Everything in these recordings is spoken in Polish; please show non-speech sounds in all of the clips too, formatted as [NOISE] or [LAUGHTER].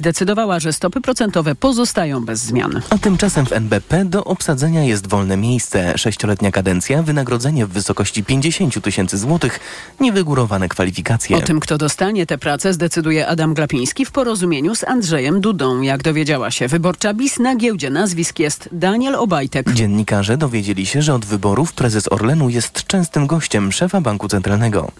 zdecydowała, że stopy procentowe pozostają bez zmian. A tymczasem w NBP do obsadzenia jest wolne miejsce. Sześcioletnia kadencja, wynagrodzenie w wysokości 50 tysięcy złotych, niewygórowane kwalifikacje. O tym, kto dostanie tę pracę, zdecyduje Adam Glapiński w porozumieniu z Andrzejem Dudą. Jak dowiedziała się wyborcza BIS, na giełdzie nazwisk jest Daniel Obajtek. Dziennikarze dowiedzieli się, że od wyborów prezes Orlenu jest częstym gościem szefa Banku Centralnego.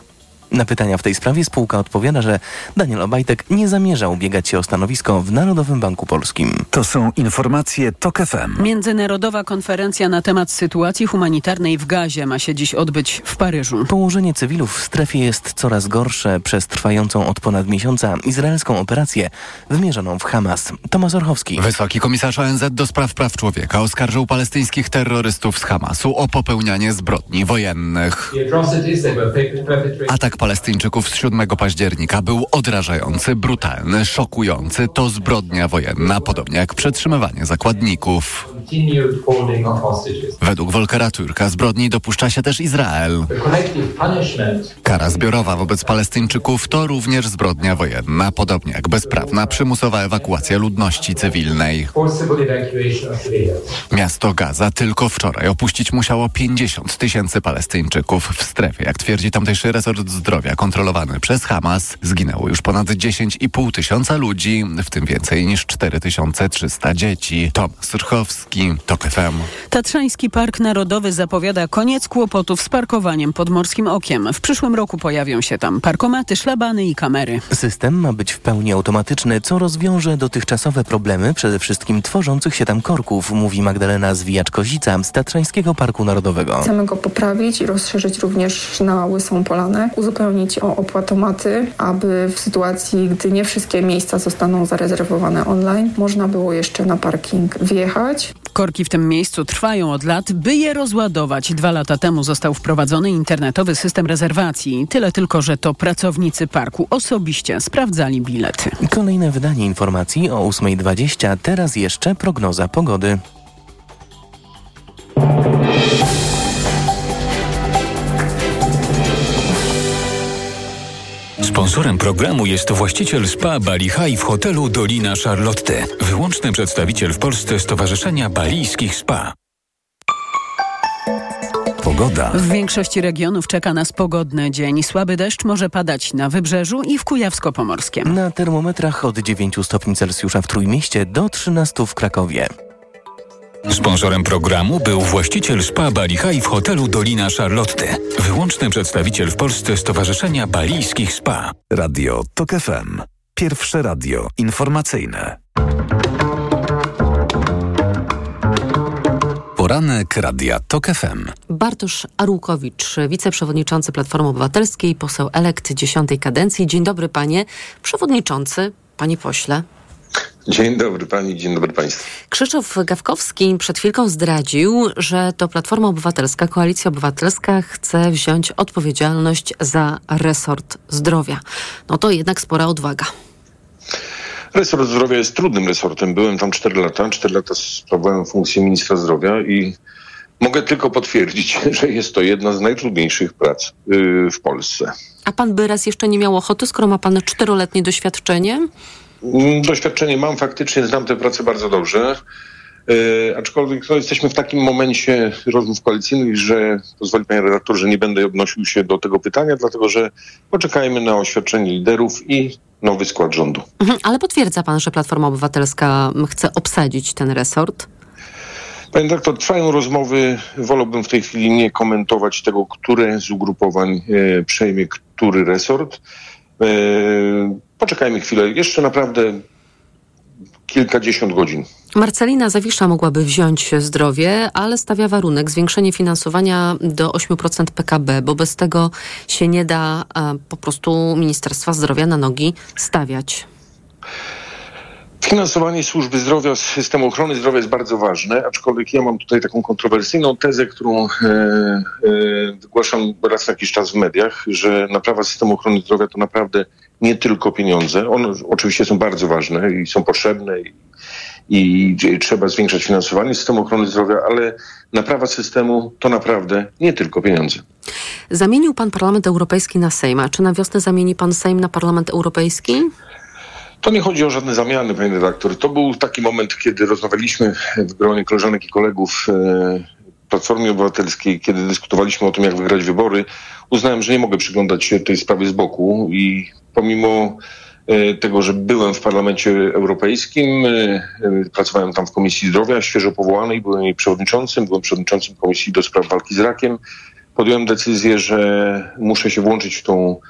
Na pytania w tej sprawie spółka odpowiada, że Daniel Obajtek nie zamierza ubiegać się o stanowisko w Narodowym Banku Polskim. To są informacje TOK FM. Międzynarodowa konferencja na temat sytuacji humanitarnej w Gazie ma się dziś odbyć w Paryżu. Położenie cywilów w strefie jest coraz gorsze przez trwającą od ponad miesiąca izraelską operację wymierzoną w Hamas. Tomasz Orchowski. Wysoki komisarz ONZ do spraw praw człowieka oskarżył palestyńskich terrorystów z Hamasu o popełnianie zbrodni wojennych. Atak Palestyńczyków z 7 października był odrażający, brutalny, szokujący. To zbrodnia wojenna, podobnie jak przetrzymywanie zakładników. Według Volkera Turka zbrodni dopuszcza się też Izrael. Kara zbiorowa wobec Palestyńczyków to również zbrodnia wojenna, podobnie jak bezprawna przymusowa ewakuacja ludności cywilnej. Miasto Gaza tylko wczoraj opuścić musiało 50 tysięcy Palestyńczyków. W strefie, jak twierdzi tamtejszy resort zdrowia kontrolowany przez Hamas, zginęło już ponad 10,5 tysiąca ludzi, w tym więcej niż 4300 dzieci. Tomasz TOK FM. Tatrzański Park Narodowy zapowiada koniec kłopotów z parkowaniem pod Morskim Okiem. W przyszłym roku pojawią się tam parkomaty, szlabany i kamery. System ma być w pełni automatyczny, co rozwiąże dotychczasowe problemy, przede wszystkim tworzących się tam korków, mówi Magdalena Zwijacz-Kozica z Tatrzańskiego Parku Narodowego. Chcemy go poprawić i rozszerzyć również na Łysą Polanę, uzupełnić o opłatomaty, aby w sytuacji, gdy nie wszystkie miejsca zostaną zarezerwowane online, można było jeszcze na parking wjechać. Korki w tym miejscu trwają od lat, by je rozładować. Dwa lata temu został wprowadzony internetowy system rezerwacji. Tyle tylko, że to pracownicy parku osobiście sprawdzali bilety. Kolejne wydanie informacji o 8.20. Teraz jeszcze prognoza pogody. Sponsorem programu jest właściciel spa Bali High w hotelu Dolina Charlotte. Wyłączny przedstawiciel w Polsce Stowarzyszenia Balijskich Spa. Pogoda. W większości regionów czeka nas pogodny dzień. Słaby deszcz może padać na Wybrzeżu i w Kujawsko-Pomorskiem. Na termometrach od 9 stopni Celsjusza w Trójmieście do 13 w Krakowie. Sponsorem programu był właściciel spa Bali High w hotelu Dolina Charlotte. Wyłączny przedstawiciel w Polsce Stowarzyszenia Balijskich Spa. Radio TOK FM. Pierwsze radio informacyjne. Poranek Radia TOK FM. Bartosz Arłukowicz, wiceprzewodniczący Platformy Obywatelskiej, poseł elekt dziesiątej kadencji. Dzień dobry panie przewodniczący, panie pośle. Dzień dobry pani, dzień dobry państwu. Krzysztof Gawkowski przed chwilką zdradził, że to Platforma Obywatelska, Koalicja Obywatelska chce wziąć odpowiedzialność za resort zdrowia. No to jednak spora odwaga. Resort zdrowia jest trudnym resortem. Byłem tam 4 lata. 4 lata sprawowałem funkcję ministra zdrowia i mogę tylko potwierdzić, [LAUGHS] że jest to jedna z najtrudniejszych prac yy, w Polsce. A pan by raz jeszcze nie miał ochoty, skoro ma pan czteroletnie doświadczenie? Doświadczenie mam faktycznie, znam tę pracę bardzo dobrze. Yy, aczkolwiek no, jesteśmy w takim momencie rozmów koalicyjnych, że pozwoli panie redaktor, że nie będę odnosił się do tego pytania, dlatego że poczekajmy na oświadczenie liderów i nowy skład rządu. Mhm, ale potwierdza pan, że Platforma Obywatelska chce obsadzić ten resort? Panie redaktor, trwają rozmowy. Wolałbym w tej chwili nie komentować tego, które z ugrupowań e, przejmie który resort. E, poczekajmy chwilę. Jeszcze naprawdę kilkadziesiąt godzin. Marcelina Zawisza mogłaby wziąć zdrowie, ale stawia warunek zwiększenie finansowania do 8% PKB, bo bez tego się nie da e, po prostu Ministerstwa Zdrowia na nogi stawiać. Finansowanie służby zdrowia, systemu ochrony zdrowia jest bardzo ważne, aczkolwiek ja mam tutaj taką kontrowersyjną tezę, którą e, e, wygłaszam raz na jakiś czas w mediach, że naprawa systemu ochrony zdrowia to naprawdę nie tylko pieniądze. One oczywiście są bardzo ważne i są potrzebne i, i trzeba zwiększać finansowanie systemu ochrony zdrowia, ale naprawa systemu to naprawdę nie tylko pieniądze. Zamienił pan Parlament Europejski na Sejm, a czy na wiosnę zamieni pan Sejm na Parlament Europejski? To nie chodzi o żadne zamiany, panie redaktor. To był taki moment, kiedy rozmawialiśmy w gronie koleżanek i kolegów e, Platformie Obywatelskiej, kiedy dyskutowaliśmy o tym, jak wygrać wybory. Uznałem, że nie mogę przyglądać się tej sprawie z boku i pomimo e, tego, że byłem w Parlamencie Europejskim, e, pracowałem tam w Komisji Zdrowia, świeżo powołanej, byłem jej przewodniczącym, byłem przewodniczącym Komisji do Spraw Walki z Rakiem. Podjąłem decyzję, że muszę się włączyć w tą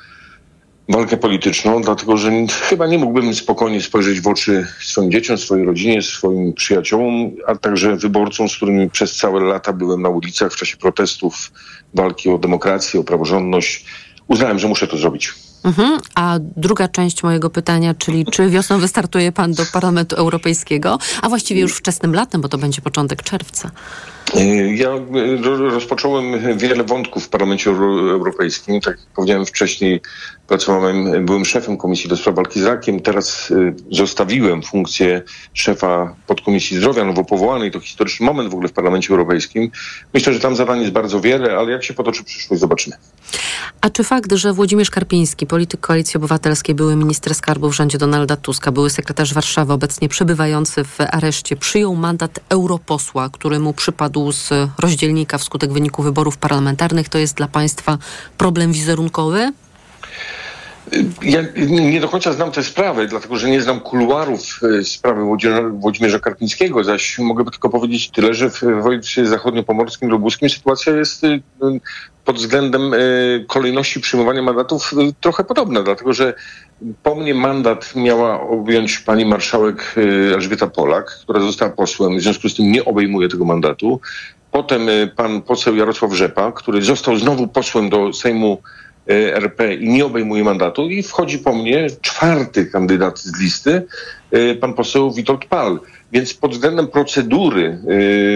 walkę polityczną, dlatego że chyba nie mógłbym spokojnie spojrzeć w oczy swoim dzieciom, swojej rodzinie, swoim przyjaciołom, a także wyborcom, z którymi przez całe lata byłem na ulicach w czasie protestów, walki o demokrację, o praworządność. Uznałem, że muszę to zrobić. Mhm. A druga część mojego pytania, czyli czy wiosną wystartuje pan do Parlamentu Europejskiego, a właściwie już wczesnym latem, bo to będzie początek czerwca? Y, ja y, rozpocząłem wiele wątków w Parlamencie Europejskim. Tak jak powiedziałem wcześniej, pracowałem, byłem szefem Komisji do Spraw Walki z Rakiem. Teraz y, zostawiłem funkcję szefa podkomisji zdrowia nowo powołanej. To historyczny moment w ogóle w Parlamencie Europejskim. Myślę, że tam zadań jest bardzo wiele, ale jak się potoczy przyszłość, zobaczymy. A czy fakt, że Włodzimierz Karpiński, polityk Koalicji Obywatelskiej, były minister skarbu w rządzie Donalda Tuska, były sekretarz Warszawy, obecnie przebywający w areszcie, przyjął mandat europosła, który mu przypadł z rozdzielnika wskutek wyniku wyborów parlamentarnych, to jest dla państwa problem wizerunkowy? Ja nie do końca znam tę sprawę, dlatego że nie znam kuluarów e, sprawy Włodzimierza Karpińskiego, zaś mogę tylko powiedzieć tyle, że w województwie zachodniopomorskim, lubuskim sytuacja jest e, pod względem e, kolejności przyjmowania mandatów trochę podobna, dlatego że po mnie mandat miała objąć pani marszałek Elżbieta Polak, która została posłem, w związku z tym nie obejmuje tego mandatu. Potem pan poseł Jarosław Rzepa, który został znowu posłem do Sejmu RP i nie obejmuje mandatu i wchodzi po mnie czwarty kandydat z listy, e, pan poseł Witold Pal. Więc pod względem procedury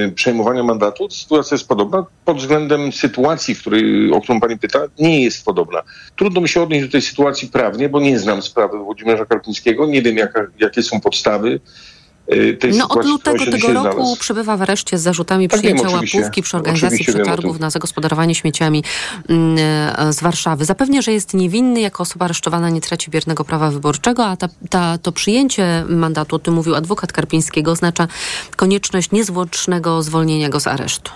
y, przejmowania mandatu sytuacja jest podobna. Pod względem sytuacji, w której, o którą pani pyta, nie jest podobna. Trudno mi się odnieść do tej sytuacji prawnie, bo nie znam sprawy Włodzimierza Karpińskiego, nie wiem jaka, jakie są podstawy. Y, tej no od lutego tego roku znalazł. przebywa w areszcie z zarzutami tak przyjęcia łapówki przy organizacji przetargów na zagospodarowanie śmieciami mm, e, z Warszawy. Zapewnia, że jest niewinny, jako osoba aresztowana nie traci biernego prawa wyborczego, a ta, ta, to przyjęcie mandatu, o tym mówił adwokat Karpińskiego, oznacza konieczność niezwłocznego zwolnienia go z aresztu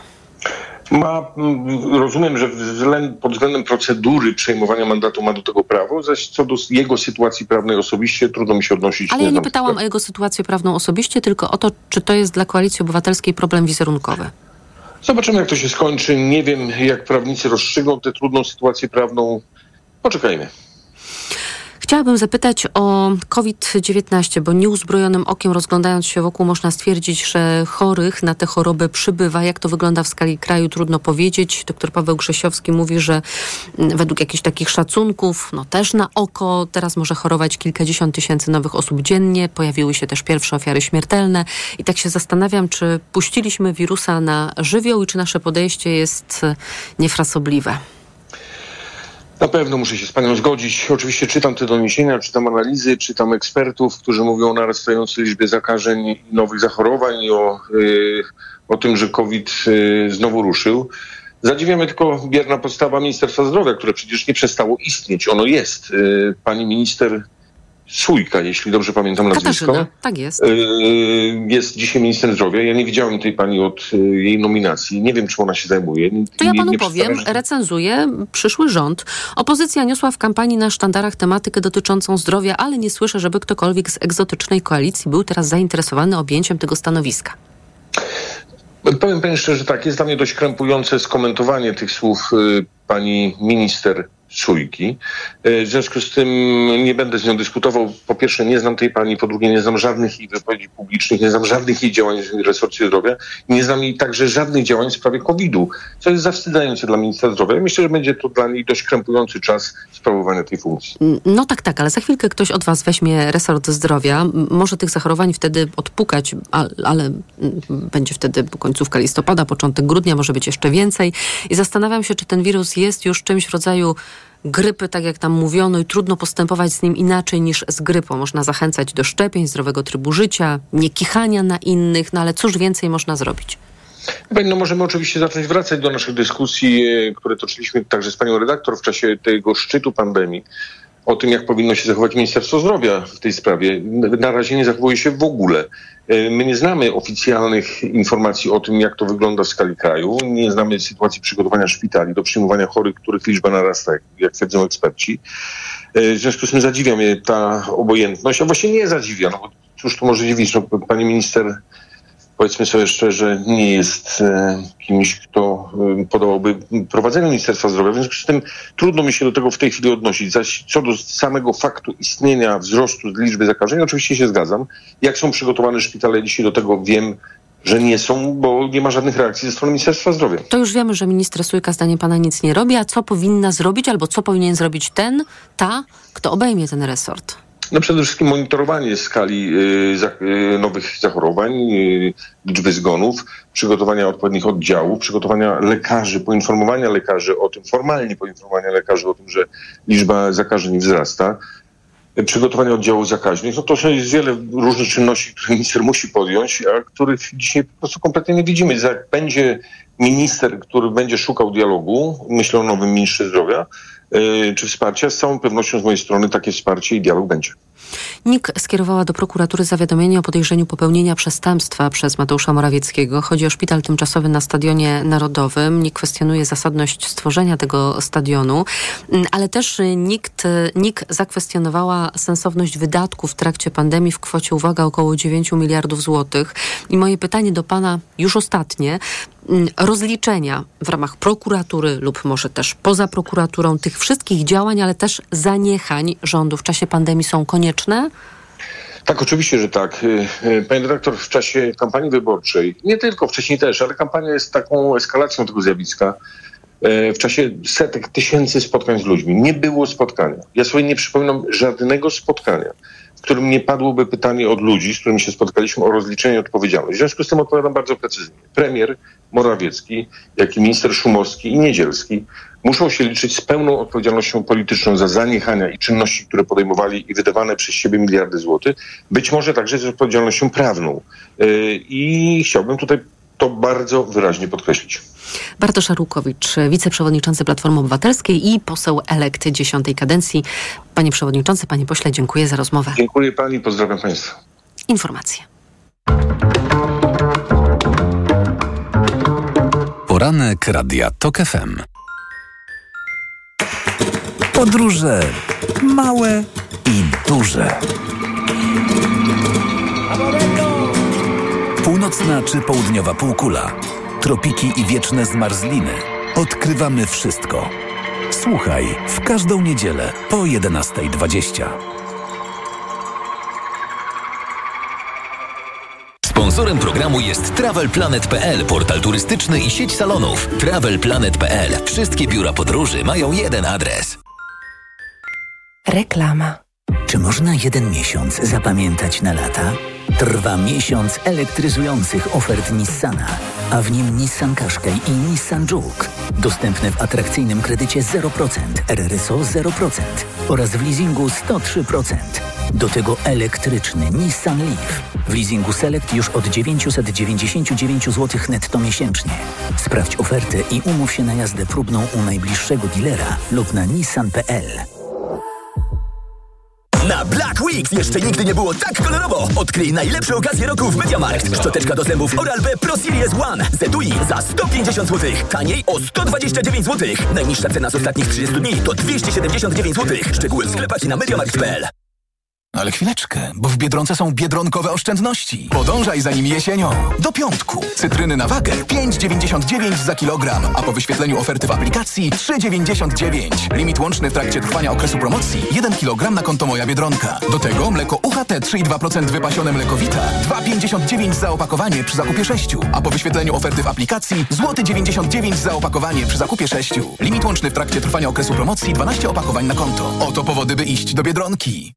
ma, mm, rozumiem, że względ, pod względem procedury przejmowania mandatu ma do tego prawo, zaś co do jego sytuacji prawnej osobiście trudno mi się odnosić. Ale ja nie pytałam o jego sytuację prawną osobiście, tylko o to, czy to jest dla Koalicji Obywatelskiej problem wizerunkowy. Zobaczymy, jak to się skończy. Nie wiem, jak prawnicy rozstrzygną tę trudną sytuację prawną. Poczekajmy. Chciałabym zapytać o COVID-19, bo nieuzbrojonym okiem rozglądając się wokół można stwierdzić, że chorych na tę chorobę przybywa. Jak to wygląda w skali kraju, trudno powiedzieć. Dr Paweł Grzesiowski mówi, że mm, według jakichś takich szacunków, no też na oko, teraz może chorować kilkadziesiąt tysięcy nowych osób dziennie. Pojawiły się też pierwsze ofiary śmiertelne. I tak się zastanawiam, czy puściliśmy wirusa na żywioł i czy nasze podejście jest niefrasobliwe. Na pewno muszę się z panią zgodzić. Oczywiście czytam te doniesienia, czytam analizy, czytam ekspertów, którzy mówią o narastającej liczbie zakażeń i nowych zachorowań i o, yy, o tym, że COVID yy, znowu ruszył. Zadziwia mnie tylko bierna postawa Ministerstwa Zdrowia, które przecież nie przestało istnieć. Ono jest. Yy, pani minister Sójka, jeśli dobrze pamiętam nazwisko. Katarzyna, tak jest. Y, jest dzisiaj ministrem zdrowia. Ja nie widziałem tej pani od y, jej nominacji. Nie wiem, czym ona się zajmuje. To ja panu nie powiem, że... recenzuje przyszły rząd. Opozycja niosła w kampanii na sztandarach tematykę dotyczącą zdrowia, ale nie słyszę, żeby ktokolwiek z egzotycznej koalicji był teraz zainteresowany objęciem tego stanowiska. Powiem pani szczerze, tak, jest dla mnie dość krępujące skomentowanie tych słów y, pani minister Szujki. E, w związku z tym nie będę z nią dyskutował. Po pierwsze, nie znam tej pani, po drugie, nie znam żadnych jej wypowiedzi publicznych, nie znam żadnych jej działań w resorcie zdrowia, nie znam jej także żadnych działań w sprawie COVID-u, co jest zawstydzające dla ministra zdrowia. Myślę, że będzie to dla niej dość krępujący czas sprawowania tej funkcji. No tak, tak, ale za chwilkę ktoś od was weźmie resort zdrowia. Może tych zachorowań wtedy odpukać, ale będzie wtedy końcówka listopada, początek grudnia, może być jeszcze więcej. I zastanawiam się, czy ten wirus jest już czymś w rodzaju grypy, tak jak tam mówiono, i trudno postępować z nim inaczej niż z grypą. Można zachęcać do szczepień, zdrowego trybu życia, nie kichania na innych, no ale cóż więcej można zrobić? No możemy oczywiście zacząć wracać do naszych dyskusji, e, które toczyliśmy także z panią redaktor w czasie tego szczytu pandemii o tym, jak powinno się zachować Ministerstwo Zdrowia w tej sprawie. Na razie nie zachowuje się w ogóle. E, my nie znamy oficjalnych informacji o tym, jak to wygląda w skali kraju. Nie znamy sytuacji przygotowania szpitali do przyjmowania chorych, których liczba narasta, jak twierdzą eksperci. E, w związku z tym zadziwia mnie ta obojętność, a właśnie nie zadziwia, no cóż tu może dziwić, no, pani minister powiedzmy sobie szczerze, nie jest e, kimś, kto e, podobałby prowadzeniu Ministerstwa Zdrowia. W związku z tym trudno mi się do tego w tej chwili odnosić. Zaś co do samego faktu istnienia wzrostu liczby zakażeń, oczywiście się zgadzam. Jak są przygotowane szpitale dzisiaj do tego wiem, że nie są, bo nie ma żadnych reakcji ze strony Ministerstwa Zdrowia. To już wiemy, że minister Sujka zdanie pana nic nie robi, a co powinna zrobić albo co powinien zrobić ten, ta, kto obejmie ten resort? No przede wszystkim monitorowanie skali y, y, nowych zachorowań, y, liczby zgonów, przygotowania odpowiednich oddziałów, przygotowania lekarzy, poinformowania lekarzy o tym, formalnie poinformowania lekarzy o tym, że liczba zakażeń wzrasta, przygotowania oddziałów zakaźnych. No to jest wiele różnych czynności, które [LAUGHS] minister musi podjąć, a których dzisiaj po prostu kompletnie nie widzimy. Jak będzie minister, który będzie szukał dialogu, myślę o nowym ministrze zdrowia, czy wsparcia. Z całą pewnością z mojej strony takie wsparcie i dialog będzie. NIK skierowała do prokuratury zawiadomienie o podejrzeniu popełnienia przestępstwa przez Mateusza Morawieckiego. Chodzi o szpital tymczasowy na Stadionie Narodowym. NIK kwestionuje zasadność stworzenia tego stadionu, mm, ale też nikt, NIK zakwestionowała sensowność wydatków w trakcie pandemii w kwocie, uwaga, około 9 miliardów złotych. I moje pytanie do Pana, już ostatnie, rozliczenia w ramach prokuratury lub może też poza prokuraturą tych wszystkich działań, ale też zaniechań rządu w czasie pandemii są konieczne? Tak, oczywiście, że tak. Y, y, panie dyrektor, w czasie kampanii wyborczej, nie tylko, wcześniej też, ale kampania jest taką eskalacją tego zjawiska. Y, w czasie setek tysięcy spotkań z ludźmi nie było spotkania. Ja sobie nie przypominam żadnego spotkania, w którym nie padłoby pytanie od ludzi, z którymi się spotkaliśmy, o rozliczenie i odpowiedzialność. W związku z tym odpowiadam bardzo precyzyjnie. Premier Morawiecki, jak i minister Szumowski i Niedzielski muszą się liczyć z pełną odpowiedzialnością polityczną za zaniechania i czynności, które podejmowali i wydawane przez siebie miliardy złotych, być może także z odpowiedzialnością prawną. Yy, I chciałbym tutaj to bardzo wyraźnie podkreślić. Bartosz Arłukowicz, wiceprzewodniczący Platformy Obywatelskiej i poseł elekt dziesiątej kadencji. Panie przewodniczący, panie pośle, dziękuję za rozmowę. Dziękuję pani, pozdrawiam państwa. Informacje. Poranek Radia TOK FM. Podróże małe i duże. Północna czy południowa półkula, tropiki i wieczne zmarzliny. Odkrywamy wszystko. Słuchaj w każdą niedzielę po 11.20. Sponsorem programu jest TravelPlanet.pl, portal turystyczny i sieć salonów. TravelPlanet.pl. Wszystkie biura podróży mają jeden adres. Reklama. Czy można jeden miesiąc zapamiętać na lata? Trwa miesiąc elektryzujących ofert Nissana, a w nim Nissan Qashqai i Nissan Juke. Dostępne w atrakcyjnym kredycie 0%, RRSO 0% oraz w leasingu 103%. Do tego elektryczny Nissan Leaf. W leasingu Select już od 999 zł netto miesięcznie. Sprawdź ofertę i umów się na jazdę próbną u najbliższego dealera lub na nissan.pl. Na Black Weeks jeszcze nigdy nie było tak kolorowo. Odkryj najlepsze okazje roku w MediaMarkt. Szczoteczka do zębów Oral-B Pro Series One z etui za 150 zł. Taniej o 129 zł. Najniższa cena z ostatnich 30 dni to 279 zł. Szczegóły w sklepach i na MediaMarkt.pl. Ale chwileczkę, bo w Biedronce są biedronkowe oszczędności. Podążaj za nimi jesienią. Do piątku. Cytryny na wagę 5,99 za kilogram, a po wyświetleniu oferty w aplikacji 3,99. Limit łączny w trakcie trwania okresu promocji 1 kg na konto Moja Biedronka. Do tego mleko UHT 3,2% wypasione mlekowita 2,59 za opakowanie przy zakupie 6, a po wyświetleniu oferty w aplikacji złoty 99 za opakowanie przy zakupie 6. Limit łączny w trakcie trwania okresu promocji 12 opakowań na konto. Oto powody, by iść do Biedronki.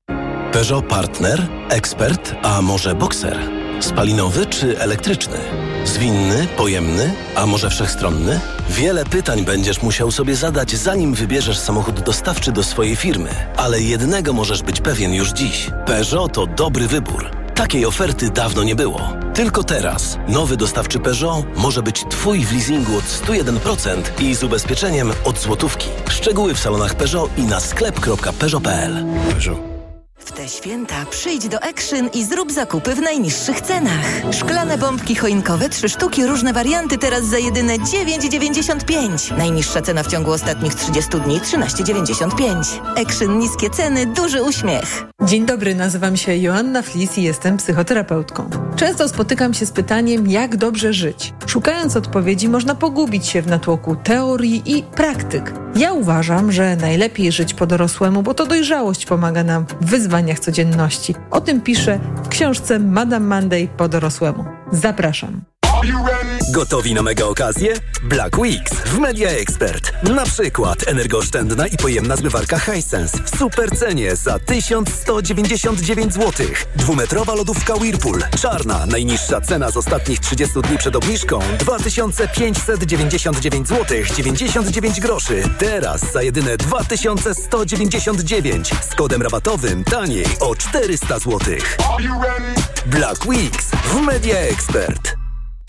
Peugeot Partner, ekspert, a może bokser? Spalinowy czy elektryczny? Zwinny, pojemny, a może wszechstronny? Wiele pytań będziesz musiał sobie zadać, zanim wybierzesz samochód dostawczy do swojej firmy. Ale jednego możesz być pewien już dziś. Peugeot to dobry wybór Takiej oferty dawno nie było. Tylko teraz nowy dostawczy Peugeot może być Twój w leasingu od 101% i z ubezpieczeniem od złotówki. Szczegóły w salonach Peugeot i na sklep.peugeot.pl. Peugeot. W te święta przyjdź do Action i zrób zakupy w najniższych cenach. Szklane bombki choinkowe, trzy sztuki, różne warianty teraz za jedyne 9,95. Najniższa cena w ciągu ostatnich 30 dni 13,95. Action niskie ceny, duży uśmiech. Dzień dobry, nazywam się Joanna Flis i jestem psychoterapeutką. Często spotykam się z pytaniem, jak dobrze żyć. Szukając odpowiedzi, można pogubić się w natłoku teorii i praktyk. Ja uważam, że najlepiej żyć po dorosłemu, bo to dojrzałość pomaga nam w wyzwaniach codzienności. O tym piszę w książce Madame Monday po dorosłemu. Zapraszam. Gotowi na mega okazję? Black Weeks w Media Expert. Na przykład energooszczędna i pojemna zmywarka Hisense w super cenie za 1199 zł. Dwumetrowa lodówka Whirlpool. Czarna, najniższa cena z ostatnich 30 dni przed obniżką 2599 zł 99 groszy. Teraz za jedyne 2199 z kodem rabatowym taniej o 400 zł. Black Weeks w Media Expert.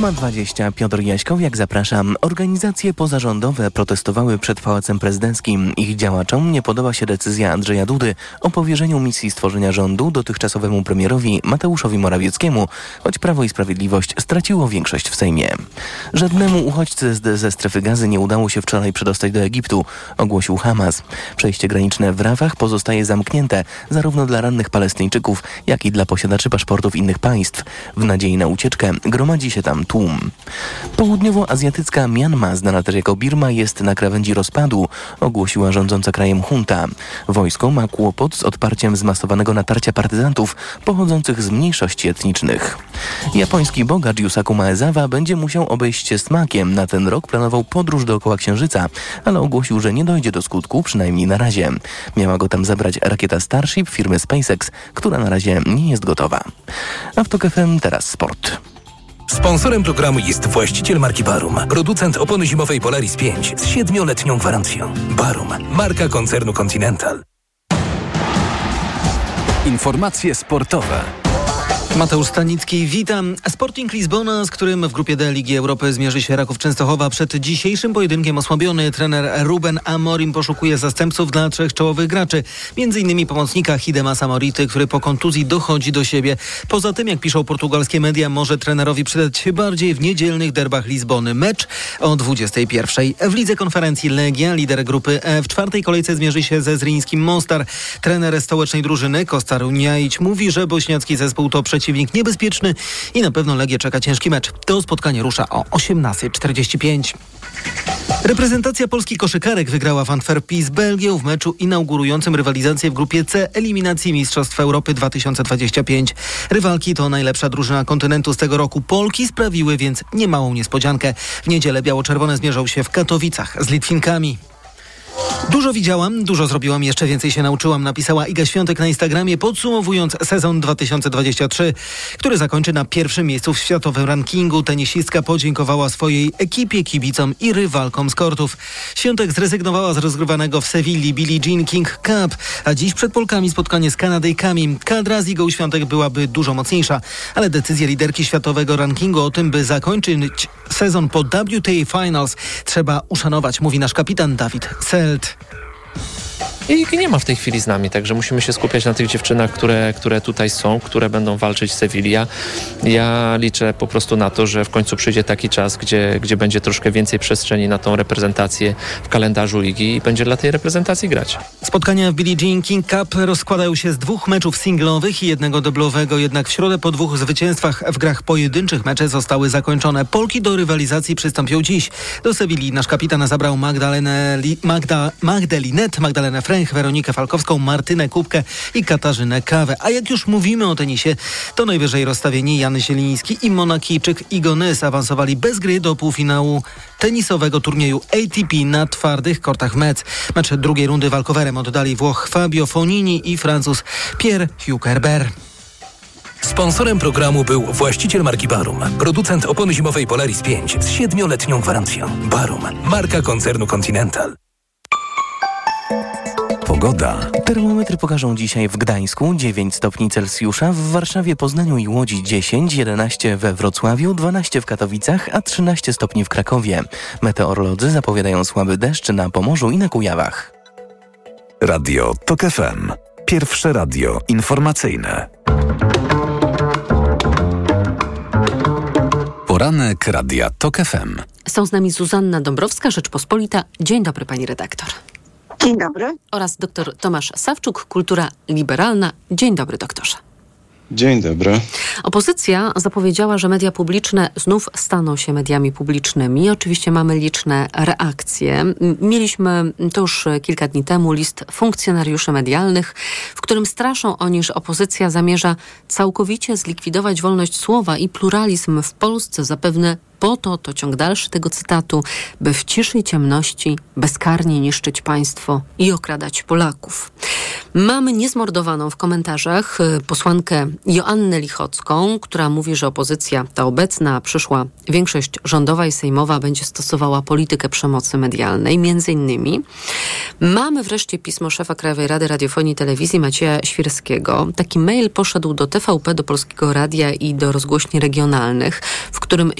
8.20 Piotr Jaśkowiak zapraszam. Organizacje pozarządowe protestowały przed Pałacem Prezydenckim. Ich działaczom nie podoba się decyzja Andrzeja Dudy o powierzeniu misji stworzenia rządu dotychczasowemu premierowi Mateuszowi Morawieckiemu, choć Prawo i Sprawiedliwość straciło większość w Sejmie. Żadnemu uchodźcy ze strefy gazy nie udało się wczoraj przedostać do Egiptu, ogłosił Hamas. Przejście graniczne w Rafach pozostaje zamknięte zarówno dla rannych Palestyńczyków, jak i dla posiadaczy paszportów innych państw. W nadziei na ucieczkę gromadzi się tam tłum. Południowoazjatycka Mianma, znana też jako Birma, jest na krawędzi rozpadu, ogłosiła rządząca krajem junta. Wojsko ma kłopot z odparciem zmasowanego natarcia partyzantów pochodzących z mniejszości etnicznych. Japoński bogacz Yusaku Maezawa będzie musiał obejść się smakiem. Na ten rok planował podróż dookoła Księżyca, ale ogłosił, że nie dojdzie do skutku, przynajmniej na razie. Miała go tam zabrać rakieta Starship firmy SpaceX, która na razie nie jest gotowa. A w TOK FM teraz sport. Sponsorem programu jest właściciel marki Barum, producent opony zimowej Polaris 5 z siedmioletnią gwarancją. Barum, marka koncernu Continental. Informacje sportowe. Mateusz Stanicki, witam. Sporting Lizbona, z którym w grupie D Ligi Europy zmierzy się Raków Częstochowa. Przed dzisiejszym pojedynkiem osłabiony trener Ruben Amorim poszukuje zastępców dla trzech czołowych graczy. Innymi pomocnika Hidema Samority, który po kontuzji dochodzi do siebie. Poza tym, jak piszą portugalskie media, może trenerowi przydać się bardziej w niedzielnych derbach Lizbony. Mecz o 21. W lidze konferencji Legia, lider grupy E, w czwartej kolejce zmierzy się ze Zrińskim Mostar. Trener stołecznej drużyny Kostar Uniaić mówi, że bośniacki zespół to przeciwnik przeciwnik niebezpieczny i na pewno Legię czeka ciężki mecz. To spotkanie rusza o 18.45. Reprezentacja Polski koszykarek wygrała w Antwerpii z Belgią w meczu inaugurującym rywalizację w grupie C eliminacji Mistrzostw Europy 2025. Rywalki to najlepsza drużyna kontynentu z tego roku. Polki sprawiły więc niemałą niespodziankę. W niedzielę biało-czerwone zmierzą się w Katowicach z Litwinkami. Dużo widziałam, dużo zrobiłam, jeszcze więcej się nauczyłam, napisała Iga Świątek na Instagramie, podsumowując sezon 2023, który zakończy na pierwszym miejscu w światowym rankingu. Tenisistka podziękowała swojej ekipie, kibicom i rywalkom z kortów. Świątek zrezygnowała z rozgrywanego w Sewilli Billie Jean King Cup, a dziś przed Polkami spotkanie z Kanadyjkami. Kadra z Igą Świątek byłaby dużo mocniejsza, ale decyzję liderki światowego rankingu o tym, by zakończyć sezon po WTA Finals trzeba uszanować, mówi nasz kapitan Dawid Celt. I nie ma w tej chwili z nami, także musimy się skupiać na tych dziewczynach, które, które tutaj są, które będą walczyć w Sevilla. Ja liczę po prostu na to, że w końcu przyjdzie taki czas, gdzie, gdzie będzie troszkę więcej przestrzeni na tą reprezentację w kalendarzu ligi i będzie dla tej reprezentacji grać. Spotkania w Billie Jean King Cup rozkładają się z dwóch meczów singlowych i jednego doblowego, jednak w środę po dwóch zwycięstwach w grach pojedynczych mecze zostały zakończone. Polki do rywalizacji przystąpią dziś. Do Sewilli nasz kapitan zabrał Magdalenę Magda, Magdalinet, Magdalenę Fręch, Weronikę Falkowską, Martynę Kubkę i Katarzynę Kawę. A jak już mówimy o tenisie, to najwyżej rozstawieni Jan Zieliński i Monakijczyk Igonys awansowali bez gry do półfinału tenisowego turnieju ATP na twardych kortach Metz. Mecz drugiej rundy walkowerem oddali Włoch Fabio Fonini i Francuz Pierre Hukerber. Sponsorem programu był właściciel marki Barum, producent opony zimowej Polaris 5 z siedmioletnią gwarancją. Barum, marka koncernu Continental. Pogoda. Termometry pokażą dzisiaj w Gdańsku 9 stopni Celsjusza, w Warszawie, Poznaniu i Łodzi 10, 11 we Wrocławiu, 12 w Katowicach, a 13 stopni w Krakowie. Meteorolodzy zapowiadają słaby deszcz na Pomorzu i na Kujawach. Radio TOK FM. Pierwsze radio informacyjne. Poranek Radia TOK FM. Są z nami Zuzanna Dąbrowska, Rzeczpospolita. Dzień dobry, pani redaktor. Dzień dobry. Oraz dr Tomasz Sawczuk, Kultura Liberalna. Dzień dobry, doktorze. Dzień dobry. Opozycja zapowiedziała, że media publiczne znów staną się mediami publicznymi. Oczywiście mamy liczne reakcje. Mieliśmy to już kilka dni temu list funkcjonariuszy medialnych, w którym straszą oni, że opozycja zamierza całkowicie zlikwidować wolność słowa i pluralizm w Polsce. Zapewne po to, to ciąg dalszy tego cytatu, by w ciszy i ciemności bezkarnie niszczyć państwo i okradać Polaków. Mamy niezmordowaną w komentarzach y, posłankę Joannę Lichocką, która mówi, że opozycja, ta obecna, przyszła większość rządowa i sejmowa będzie stosowała politykę przemocy medialnej, między innymi. Mamy wreszcie pismo szefa Krajowej Rady Radiofonii i Telewizji Macieja Świrskiego. Taki mail poszedł do TVP, do Polskiego Radia i do rozgłośni regionalnych, w którym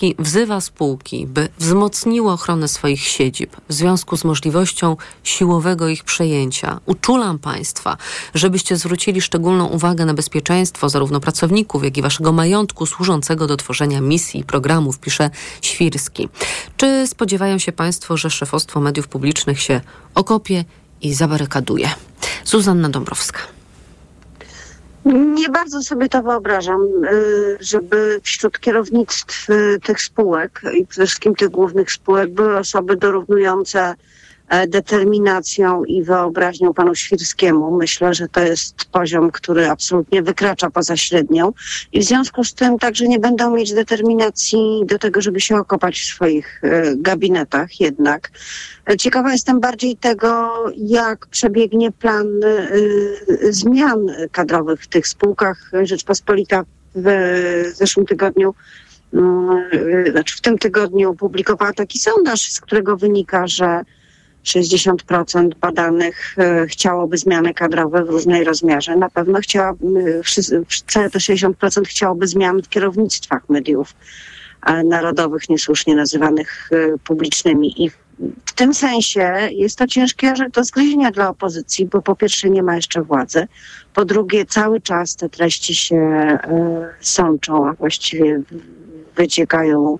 Świrski wzywa spółki, by wzmocniły ochronę swoich siedzib w związku z możliwością siłowego ich przejęcia. Uczulam Państwa, żebyście zwrócili szczególną uwagę na bezpieczeństwo zarówno pracowników, jak i Waszego majątku służącego do tworzenia misji i programów, pisze Świrski. Czy spodziewają się Państwo, że szefostwo mediów publicznych się okopie i zabarykaduje? Zuzanna Dąbrowska. Nie bardzo sobie to wyobrażam, y, żeby wśród kierownictw y, tych spółek i przede wszystkim tych głównych spółek były osoby dorównujące determinacją i wyobraźnią panu Świrskiemu. Myślę, że to jest poziom, który absolutnie wykracza poza średnią i w związku z tym także nie będą mieć determinacji do tego, żeby się okopać w swoich e, gabinetach jednak. Ciekawa jestem bardziej tego, jak przebiegnie plan zmian kadrowych w tych spółkach. Rzeczpospolita w zeszłym tygodniu, y, znaczy w tym tygodniu opublikowała taki sondaż, z którego wynika, że 60% badanych y, chciałoby zmiany kadrowe w różnej rozmiarze. Na pewno chciałaby, całe to 60% chciałoby zmian w kierownictwach mediów narodowych, niesłusznie nazywanych publicznymi. I w tym sensie jest to ciężkie do zgryzienia dla opozycji, bo po pierwsze nie ma jeszcze władzy, po drugie cały czas te treści się e, sączą, a właściwie wyciekają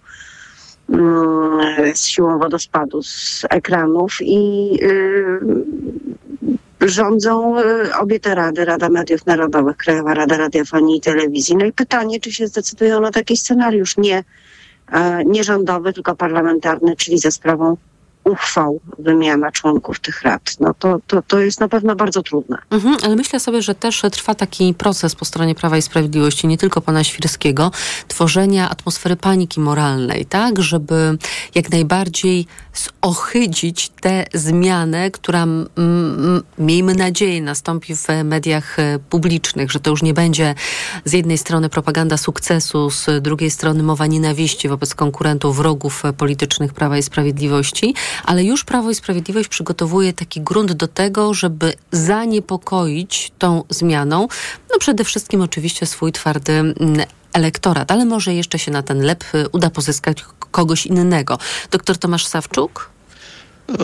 z siłą wodospadu z ekranów i y, rządzą y, obie te rady, Rada Mediów Narodowych, Krajowa Rada Radiofonii i Telewizji. No i pytanie, czy się zdecydują na taki scenariusz, nie, e, nie rządowy, tylko parlamentarny, czyli ze sprawą uchwał wymiana członków tych rad. No to, to, to jest na pewno bardzo trudne. Mhm, ale myślę sobie, że też trwa taki proces po stronie Prawa i Sprawiedliwości, nie tylko pana Świrskiego, tworzenia atmosfery paniki moralnej, tak, żeby jak najbardziej zohydzić tę zmianę, która miejmy nadzieję nastąpi w mediach e, publicznych, że to już nie będzie z jednej strony propaganda sukcesu, z drugiej strony mowa nienawiści wobec konkurentów, wrogów politycznych Prawa i Sprawiedliwości, ale już Prawo i Sprawiedliwość przygotowuje taki grunt do tego, żeby zaniepokoić tą zmianą, no przede wszystkim oczywiście swój twardy mm, elektorat, ale może jeszcze się na ten lep y, uda pozyskać kogoś innego. Doktor Tomasz Sawczuk?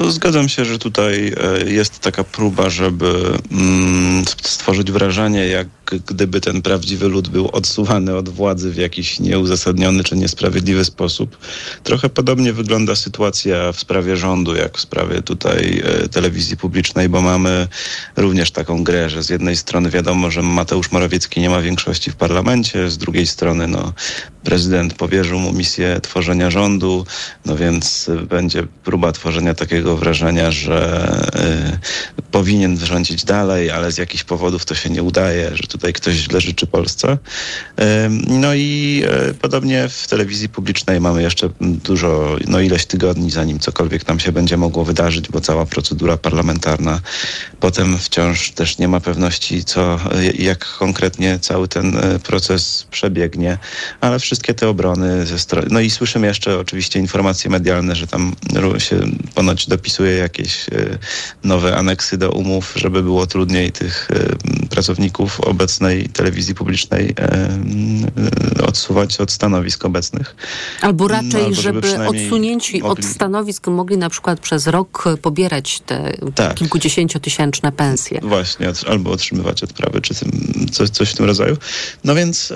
Zgadzam się, że tutaj e, jest taka próba, żeby mm, stworzyć wrażenie, jak gdyby ten prawdziwy lud był odsuwany od władzy w jakiś nieuzasadniony czy niesprawiedliwy sposób. Trochę podobnie wygląda sytuacja w sprawie rządu, jak w sprawie tutaj e, telewizji publicznej, bo mamy również taką grę, że z jednej strony wiadomo, że Mateusz Morawiecki nie ma większości w parlamencie, z drugiej strony no, prezydent powierzył mu misję tworzenia rządu, no więc będzie próba tworzenia takiego wrażenia, że y, powinien rządzić dalej, ale z jakichś powodów to się nie udaje, że tutaj ktoś źle życzy Polsce. No i y, podobnie w telewizji publicznej mamy jeszcze dużo, no ileś tygodni, zanim cokolwiek tam się będzie mogło wydarzyć, bo cała procedura parlamentarna potem wciąż też nie ma pewności, co, jak konkretnie cały ten proces przebiegnie, ale wszystkie te obrony ze strony, no i słyszymy jeszcze oczywiście informacje medialne, że tam się ponoć dopisuje jakieś e, nowe aneksy do umów, żeby było trudniej tych e, pracowników obecnej telewizji publicznej e, odsuwać od stanowisk obecnych. Albo raczej, no, albo żeby, żeby odsunięci mogli... od stanowisk mogli na przykład przez rok pobierać te tak. kilkudziesięciotysięczne pensje. Właśnie, albo otrzymywać odprawy, czy tym, coś, coś w tym rodzaju. No więc,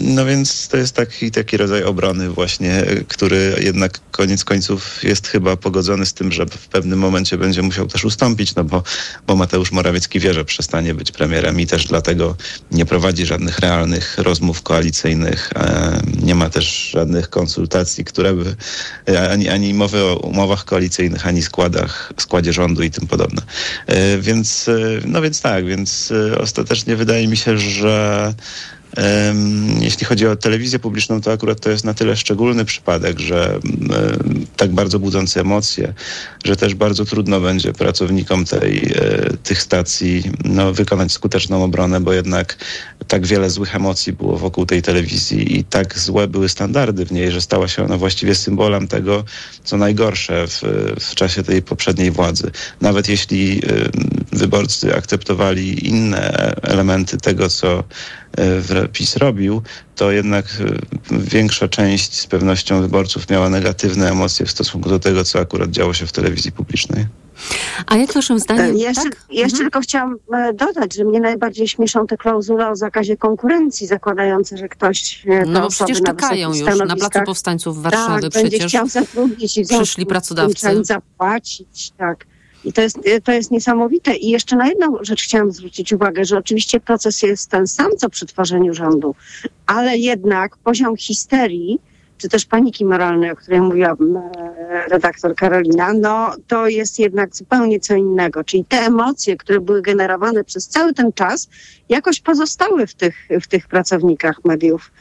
no więc to jest taki, taki rodzaj obrony właśnie, który jednak koniec końców jest chyba pogodzony z tym, że w pewnym momencie będzie musiał też ustąpić, no bo, bo Mateusz Morawiecki wie, że przestanie być premierem i też dlatego nie prowadzi żadnych realnych rozmów koalicyjnych, e, nie ma też żadnych konsultacji, które by, e, ani, ani mowy o umowach koalicyjnych, ani składach, składzie rządu i tym podobne. E, więc, no więc tak, więc ostatecznie wydaje mi się, że jeśli chodzi o telewizję publiczną, to akurat to jest na tyle szczególny przypadek, że tak bardzo budzący emocje, że też bardzo trudno będzie pracownikom tej, e, tych stacji no, wykonać skuteczną obronę, bo jednak tak wiele złych emocji było wokół tej telewizji i tak złe były standardy w niej, że stała się ona właściwie symbolem tego, co najgorsze w, w czasie tej poprzedniej władzy. Nawet jeśli wyborcy akceptowali inne elementy tego, co E, PiS robił, to jednak e, większa część z pewnością wyborców miała negatywne emocje w stosunku do tego, co akurat działo się w telewizji publicznej. A jak waszym zdaniem? Jeszcze, tak? jeszcze mhm. tylko chciałam e, dodać, że mnie najbardziej śmieszą te klauzule o zakazie konkurencji, zakładające, że ktoś. No bo przecież czekają już na Placu Powstańców Warszawy. Tak, przecież będzie chciał zatrudnić i przyszli pracodawcy. Zapłacić, tak. I to jest, to jest niesamowite. I jeszcze na jedną rzecz chciałam zwrócić uwagę, że oczywiście proces jest ten sam, co przy tworzeniu rządu, ale jednak poziom histerii, czy też paniki moralnej, o której mówiła e, redaktor Karolina, no to jest jednak zupełnie co innego. Czyli te emocje, które były generowane przez cały ten czas, jakoś pozostały w tych, w tych pracownikach mediów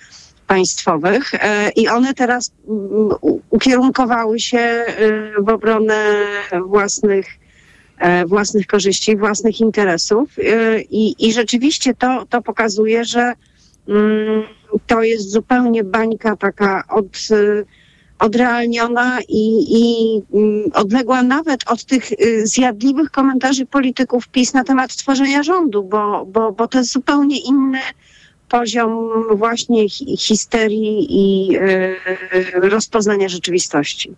państwowych e, i one teraz mm, ukierunkowały się e, w obronę własnych własnych korzyści, własnych interesów. I, i rzeczywiście to, to pokazuje, że mm, to jest zupełnie bańka taka od, e, odrealniona i, i mm, odległa nawet od tych zjadliwych komentarzy polityków PiS na temat tworzenia rządu, bo, bo, bo to jest zupełnie inny poziom właśnie histerii i y, rozpoznania rzeczywistości.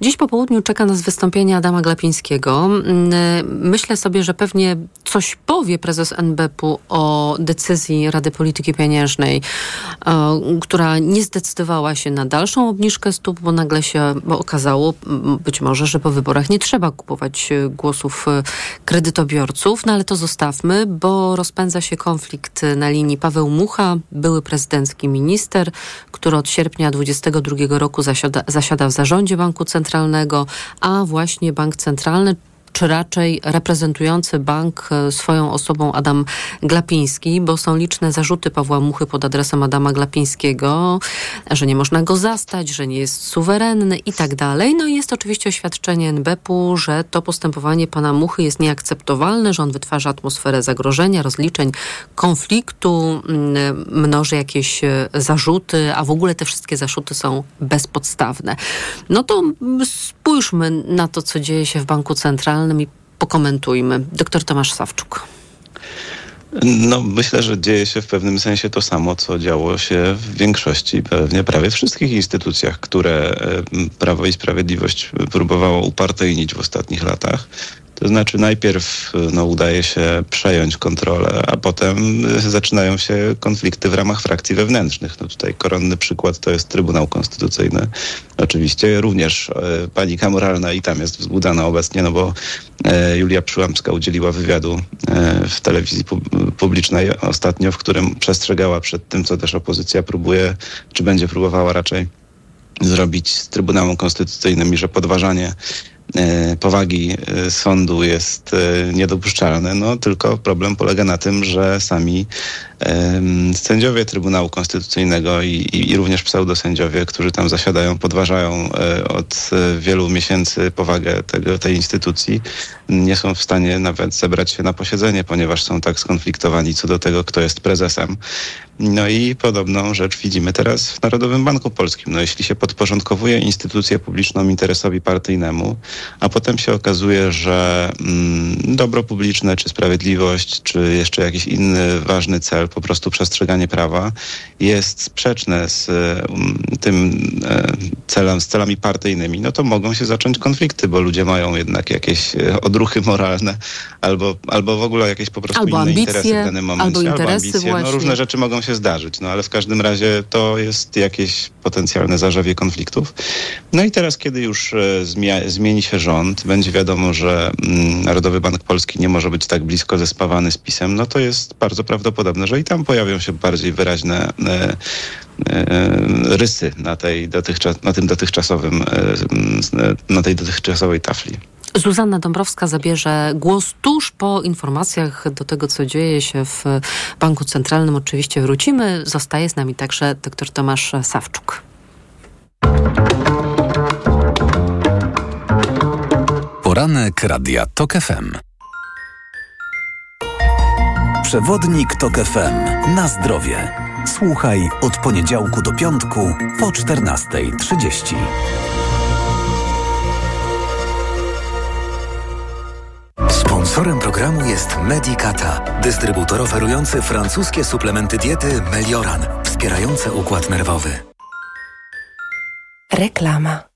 Dziś po południu czeka nas wystąpienie Adama Glapińskiego. Mm, myślę sobie, że pewnie coś powie prezes NBP-u o decyzji Rady Polityki Pieniężnej, y, która nie zdecydowała się na dalszą obniżkę stóp, bo nagle się okazało, być może, że po wyborach nie trzeba kupować głosów kredytobiorców, no ale to zostawmy, bo rozpędza się konflikt na linii Paweł Mucha były prezydencki minister, który od sierpnia 2022 roku zasiada, zasiada w zarządzie Banku Centralnego, a właśnie Bank Centralny czy raczej reprezentujący bank e, swoją osobą Adam Glapiński, bo są liczne zarzuty Pawła Muchy pod adresem Adama Glapińskiego, że nie można go zastać, że nie jest suwerenny i tak dalej. No i jest oczywiście oświadczenie NBP-u, że to postępowanie pana Muchy jest nieakceptowalne, że on wytwarza atmosferę zagrożenia, rozliczeń, konfliktu, mm, mnoży jakieś e, zarzuty, a w ogóle te wszystkie zarzuty są bezpodstawne. No to spójrzmy na to, co dzieje się w Banku Centralnym i pokomentujmy. Doktor Tomasz Sawczuk. No, myślę, że dzieje się w pewnym sensie to samo, co działo się w większości, pewnie prawie wszystkich instytucjach, które e, Prawo i Sprawiedliwość próbowało upartyjnić w ostatnich latach. To znaczy najpierw no, udaje się przejąć kontrolę, a potem y, zaczynają się konflikty w ramach frakcji wewnętrznych. No tutaj koronny przykład to jest Trybunał Konstytucyjny. Oczywiście również e, panika moralna i tam jest wzbudzana obecnie, no bo e, Julia Przyłębska udzieliła wywiadu e, w telewizji pub- publicznej ostatnio, w którym przestrzegała przed tym, co też opozycja próbuje, czy będzie próbowała raczej zrobić z Trybunałem Konstytucyjnym i że podważanie e, powagi e, sądu jest e, niedopuszczalne. No tylko problem polega na tym, że sami sędziowie Trybunału Konstytucyjnego i, i, i również pseudosędziowie, którzy tam zasiadają, podważają e, od e, wielu miesięcy powagę tego, tej instytucji, nie są w stanie nawet zebrać się na posiedzenie, ponieważ są tak skonfliktowani co do tego, kto jest prezesem. No i podobną rzecz widzimy teraz w Narodowym Banku Polskim. No jeśli się podporządkowuje instytucję publiczną interesowi partyjnemu, a potem się okazuje, że mm, dobro publiczne, czy sprawiedliwość, czy jeszcze jakiś inny ważny cel, po prostu przestrzeganie prawa, jest sprzeczne z um, tym e, celem, z celami partyjnymi, no to mogą się zacząć konflikty, bo ludzie mają jednak jakieś e, odruchy moralne albo, albo w ogóle jakieś po prostu Albo inne ambicje, interesy w danym momencie. albo interesy ambicje. No różne rzeczy mogą się zdarzyć, no ale w każdym razie to jest jakieś potencjalne zarzewie konfliktów. No i teraz, kiedy już e, zmieni się rząd, będzie wiadomo, że mm, Narodowy Bank Polski nie może być tak blisko zespawany z PiSem, no to jest bardzo prawdopodobne, że i tam pojawią się bardziej wyraźne e, e, rysy na, tej dotychczas, na tym dotychczasowym, e, na tej dotychczasowej tafli. Zuzanna Dąbrowska zabierze głos tuż po informacjach do tego, co dzieje się w Banku Centralnym. Oczywiście wrócimy. Zostaje z nami także dr Tomasz Sawczuk. Poranek Radia TOK FM. Przewodnik TOK FM. Na zdrowie. Słuchaj od poniedziałku do piątku po 14.30. Sponsorem programu jest Medicata, dystrybutor oferujący francuskie suplementy diety Melioran, wspierające układ nerwowy. Reklama.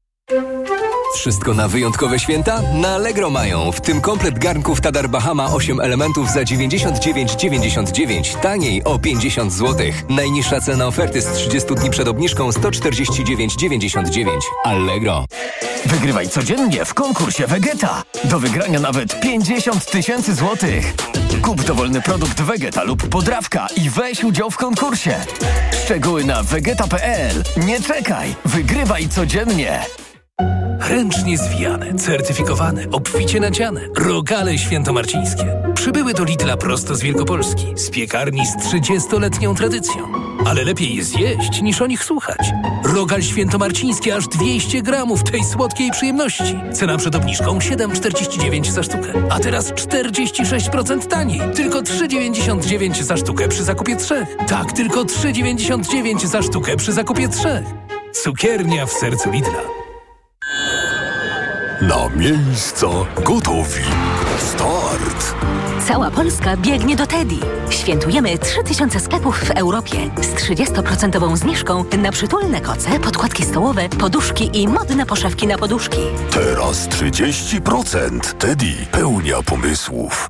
Wszystko na wyjątkowe święta? Na Allegro mają, w tym komplet garnków Tadar Bahama 8 elementów za 99,99, taniej o 50 zł. Najniższa cena oferty z 30 dni przed obniżką 149,99. Allegro. Wygrywaj codziennie w konkursie Vegeta. Do wygrania nawet 50 tysięcy złotych. Kup dowolny produkt Vegeta lub podrawka i weź udział w konkursie. Szczegóły na vegeta.pl. Nie czekaj, wygrywaj codziennie. Ręcznie zwijane, certyfikowane, obficie nadziane. Rogale świętomarcińskie. Przybyły do Lidla prosto z Wielkopolski. Z piekarni z 30-letnią tradycją. Ale lepiej je zjeść, niż o nich słuchać. Rogal świętomarciński aż 200 gramów tej słodkiej przyjemności. Cena przed obniżką 7,49 za sztukę. A teraz 46% taniej. Tylko 3,99 za sztukę przy zakupie trzech. Tak, tylko 3,99 za sztukę przy zakupie trzech. Cukiernia w sercu Lidla. Na miejsca gotowi. Start! Cała Polska biegnie do Teddy. Świętujemy 3000 sklepów w Europie z 30% zniżką na przytulne koce, podkładki stołowe, poduszki i modne poszewki na poduszki. Teraz 30%. Teddy pełnia pomysłów.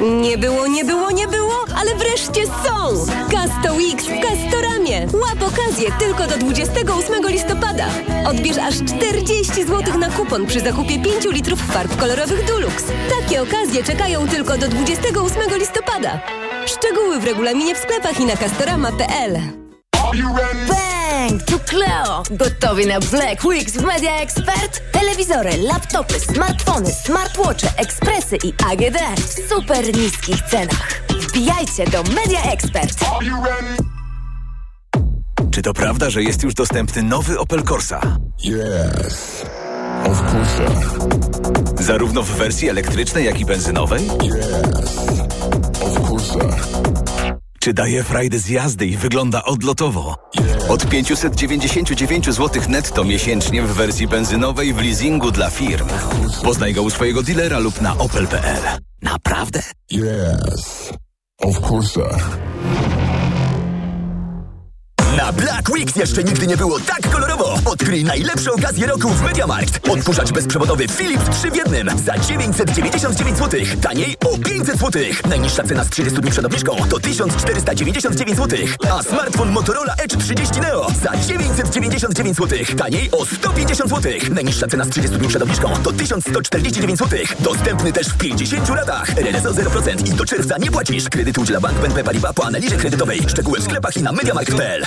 Nie było, nie było, nie było, ale wreszcie są! Casto Weeks w Castoramie. Łap okazję tylko do 28 listopada. Odbierz aż 40 zł na kupon przy zakupie 5 litrów farb kolorowych Dulux. Takie okazje czekają tylko do 28 listopada. Szczegóły w regulaminie w sklepach i na castorama.pl. Bang! Tu Cleo! Gotowi na Black Weeks w Media Expert? Telewizory, laptopy, smartfony, smartwatche, ekspresy i AGD w super niskich cenach. Wbijajcie do Media Expert! Czy to prawda, że jest już dostępny nowy Opel Corsa? Yes. Of course. Zarówno w wersji elektrycznej, jak i benzynowej? Yes. Of course. Czy daje frajdę z jazdy i wygląda odlotowo? Od 599 zł netto miesięcznie w wersji benzynowej w leasingu dla firm. Poznaj go u swojego dealera lub na opel.pl. Naprawdę? Yes. Of course. Na Black Weeks jeszcze nigdy nie było tak kolorowo. Odkryj najlepsze okazje roku w MediaMarkt. Odkurzacz bezprzewodowy Philips 3 w jednym za 999 zł. Taniej o 500 zł. Najniższa cena z 30 dni przed obniżką to 1499 zł. A smartfon Motorola Edge 30 Neo za 999 zł. Taniej o 150 zł. Najniższa cena z 30 dni przed obniżką to 1149 zł. Dostępny też w 50 latach. RRSO 0% i do czerwca nie płacisz. Kredyt udziela Bank BNP Paribas po analizie kredytowej. Szczegóły w sklepach i na MediaMarkt.pl.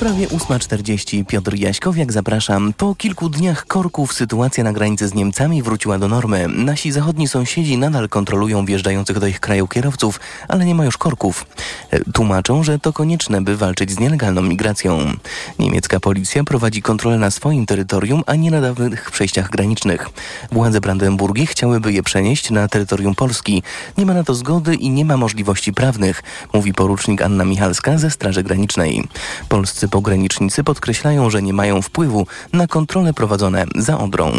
Prawie 8.40. Piotr Jaśkowiak, zapraszam. Po kilku dniach korków sytuacja na granicy z Niemcami wróciła do normy. Nasi zachodni sąsiedzi nadal kontrolują wjeżdżających do ich kraju kierowców, ale nie ma już korków. E, Tłumaczą, że to konieczne, by walczyć z nielegalną migracją. Niemiecka policja prowadzi kontrolę na swoim terytorium, a nie na dawnych przejściach granicznych. Władze Brandenburgii chciałyby je przenieść na terytorium Polski. Nie ma na to zgody i nie ma możliwości prawnych, mówi porucznik Anna Michalska ze Straży Granicznej. Polscy pogranicznicy podkreślają, że nie mają wpływu na kontrole prowadzone za Odrą.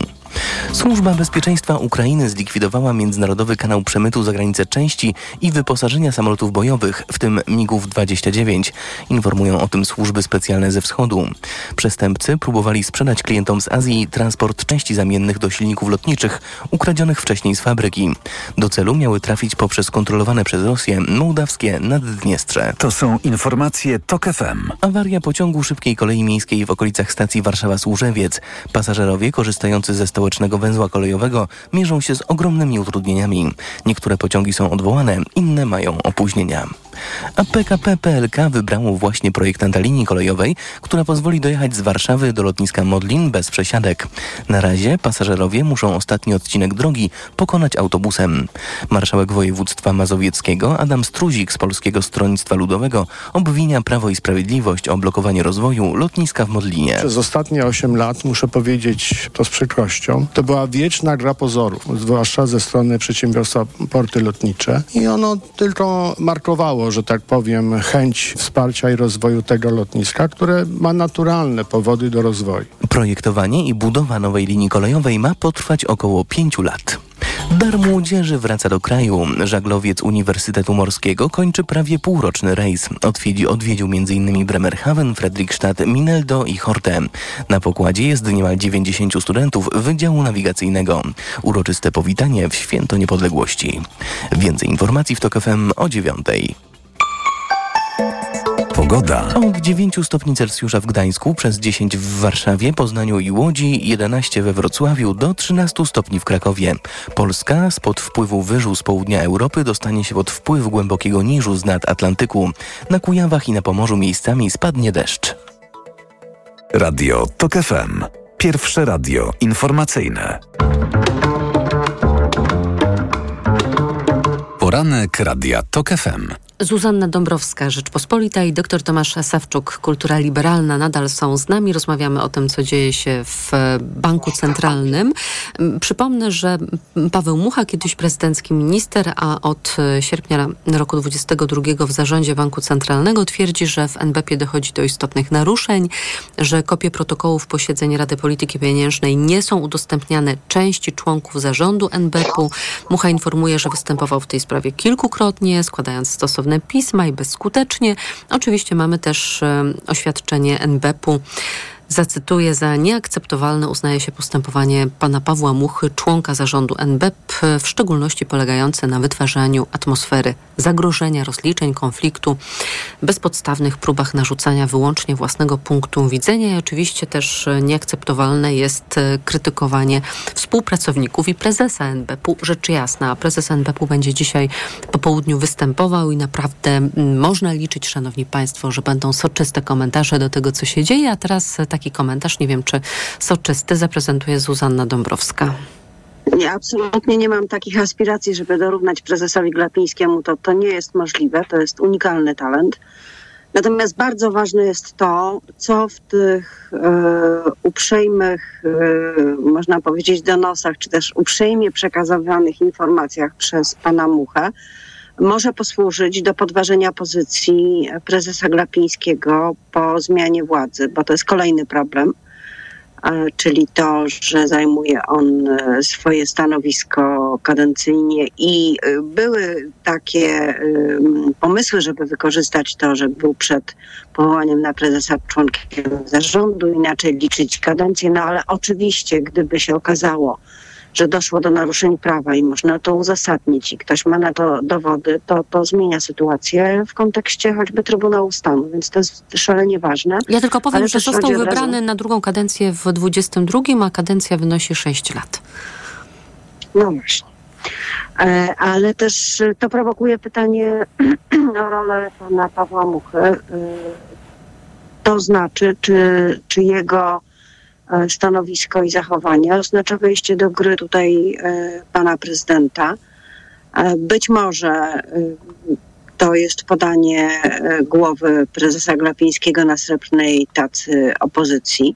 Służba Bezpieczeństwa Ukrainy zlikwidowała międzynarodowy kanał przemytu za granicę części i wyposażenia samolotów bojowych, w tym MiGów-29. Informują o tym służby specjalne ze wschodu. Przestępcy próbowali sprzedać klientom z Azji transport części zamiennych do silników lotniczych ukradzionych wcześniej z fabryki. Do celu miały trafić poprzez kontrolowane przez Rosję mołdawskie Naddniestrze. To są informacje TOK FM. Awaria pociągu szybkiej kolei miejskiej w okolicach stacji Warszawa-Służewiec. Pasażerowie korzystający ze stołecznego węzła kolejowego mierzą się z ogromnymi utrudnieniami. Niektóre pociągi są odwołane, inne mają opóźnienia. A PKP PLK wybrało właśnie projektanta linii kolejowej, która pozwoli dojechać z Warszawy do lotniska Modlin bez przesiadek. Na razie pasażerowie muszą ostatni odcinek drogi pokonać autobusem. Marszałek województwa mazowieckiego Adam Struzik z Polskiego Stronnictwa Ludowego obwinia Prawo i Sprawiedliwość o blokowanie rozwoju lotniska w Modlinie. Przez ostatnie 8 lat, muszę powiedzieć to z przykrością, to była wieczna gra pozorów, zwłaszcza ze strony przedsiębiorstwa Porty Lotnicze i ono tylko markowało, że tak powiem, chęć wsparcia i rozwoju tego lotniska, które ma naturalne powody do rozwoju. Projektowanie i budowa nowej linii kolejowej ma potrwać około pięciu lat. Dar młodzieży wraca do kraju. Żaglowiec Uniwersytetu Morskiego kończy prawie półroczny rejs. Odwiedzi, odwiedził m.in. Bremerhaven, Fredrikstadt, Mineldo i Horte. Na pokładzie jest niemal 90 studentów Wydziału Nawigacyjnego. Uroczyste powitanie w Święto Niepodległości. Więcej informacji w TOK FM o dziewiątej. Pogoda. Od 9 stopni Celsjusza w Gdańsku, przez 10 w Warszawie, Poznaniu i Łodzi, 11 we Wrocławiu, do 13 stopni w Krakowie. Polska spod wpływu wyżu z południa Europy dostanie się pod wpływ głębokiego niżu z nad Atlantyku. Na Kujawach i na Pomorzu miejscami spadnie deszcz. Radio TOK FM. Pierwsze radio informacyjne. Poranek Radia TOK FM. Zuzanna Dąbrowska, Rzeczpospolita i dr Tomasz Sawczuk, Kultura Liberalna nadal są z nami. Rozmawiamy o tym, co dzieje się w Banku Centralnym. Przypomnę, że Paweł Mucha, kiedyś prezydencki minister, a od sierpnia roku 2022 w zarządzie Banku Centralnego twierdzi, że w NBP dochodzi do istotnych naruszeń, że kopie protokołów posiedzeń Rady Polityki Pieniężnej nie są udostępniane części członków zarządu NBP-u. Mucha informuje, że występował w tej sprawie kilkukrotnie, składając stosowne bezpodstawne pisma i bezskutecznie. Oczywiście mamy też oświadczenie NBP-u. Zacytuję, za nieakceptowalne uznaje się postępowanie pana Pawła Muchy, członka zarządu NBEP, w szczególności polegające na wytwarzaniu atmosfery zagrożenia, rozliczeń, konfliktu, bezpodstawnych próbach narzucania wyłącznie własnego punktu widzenia i oczywiście też nieakceptowalne jest krytykowanie współpracowników i prezesa NBP-u. Rzecz jasna, prezes NBP-u będzie dzisiaj po południu występował i naprawdę można liczyć, szanowni państwo, że będą soczyste komentarze do tego, co się dzieje, a teraz taki komentarz, nie wiem czy soczysty, zaprezentuje Zuzanna Dąbrowska. Nie, absolutnie nie mam takich aspiracji, żeby dorównać prezesowi Glapińskiemu. To, to nie jest możliwe, to jest unikalny talent. Natomiast bardzo ważne jest to, co w tych e, uprzejmych, e, można powiedzieć, donosach, czy też uprzejmie przekazywanych informacjach przez pana Muchę, może posłużyć do podważenia pozycji prezesa Glapińskiego po zmianie władzy, bo to jest kolejny problem, czyli to, że zajmuje on e, swoje stanowisko kadencyjnie i e, były takie pomysły, żeby wykorzystać to, że był przed powołaniem na prezesa członkiem zarządu, inaczej liczyć kadencję, no ale oczywiście, gdyby się okazało, że doszło do naruszeń prawa i można to uzasadnić i ktoś ma na to dowody, to, to zmienia sytuację w kontekście choćby Trybunału Stanu, więc to jest szalenie ważne. Ja tylko powiem, że został wybrany razu... na drugą kadencję w 22, a kadencja wynosi 6 lat. No właśnie. E, ale też to prowokuje pytanie [CLEARS THROAT] o rolę pana Pawła Muchy. E, to znaczy, czy, czy jego E, stanowisko i zachowania oznacza wejście do gry tutaj e, pana prezydenta. E, być może to jest podanie głowy prezesa Glapińskiego na srebrnej tacy opozycji.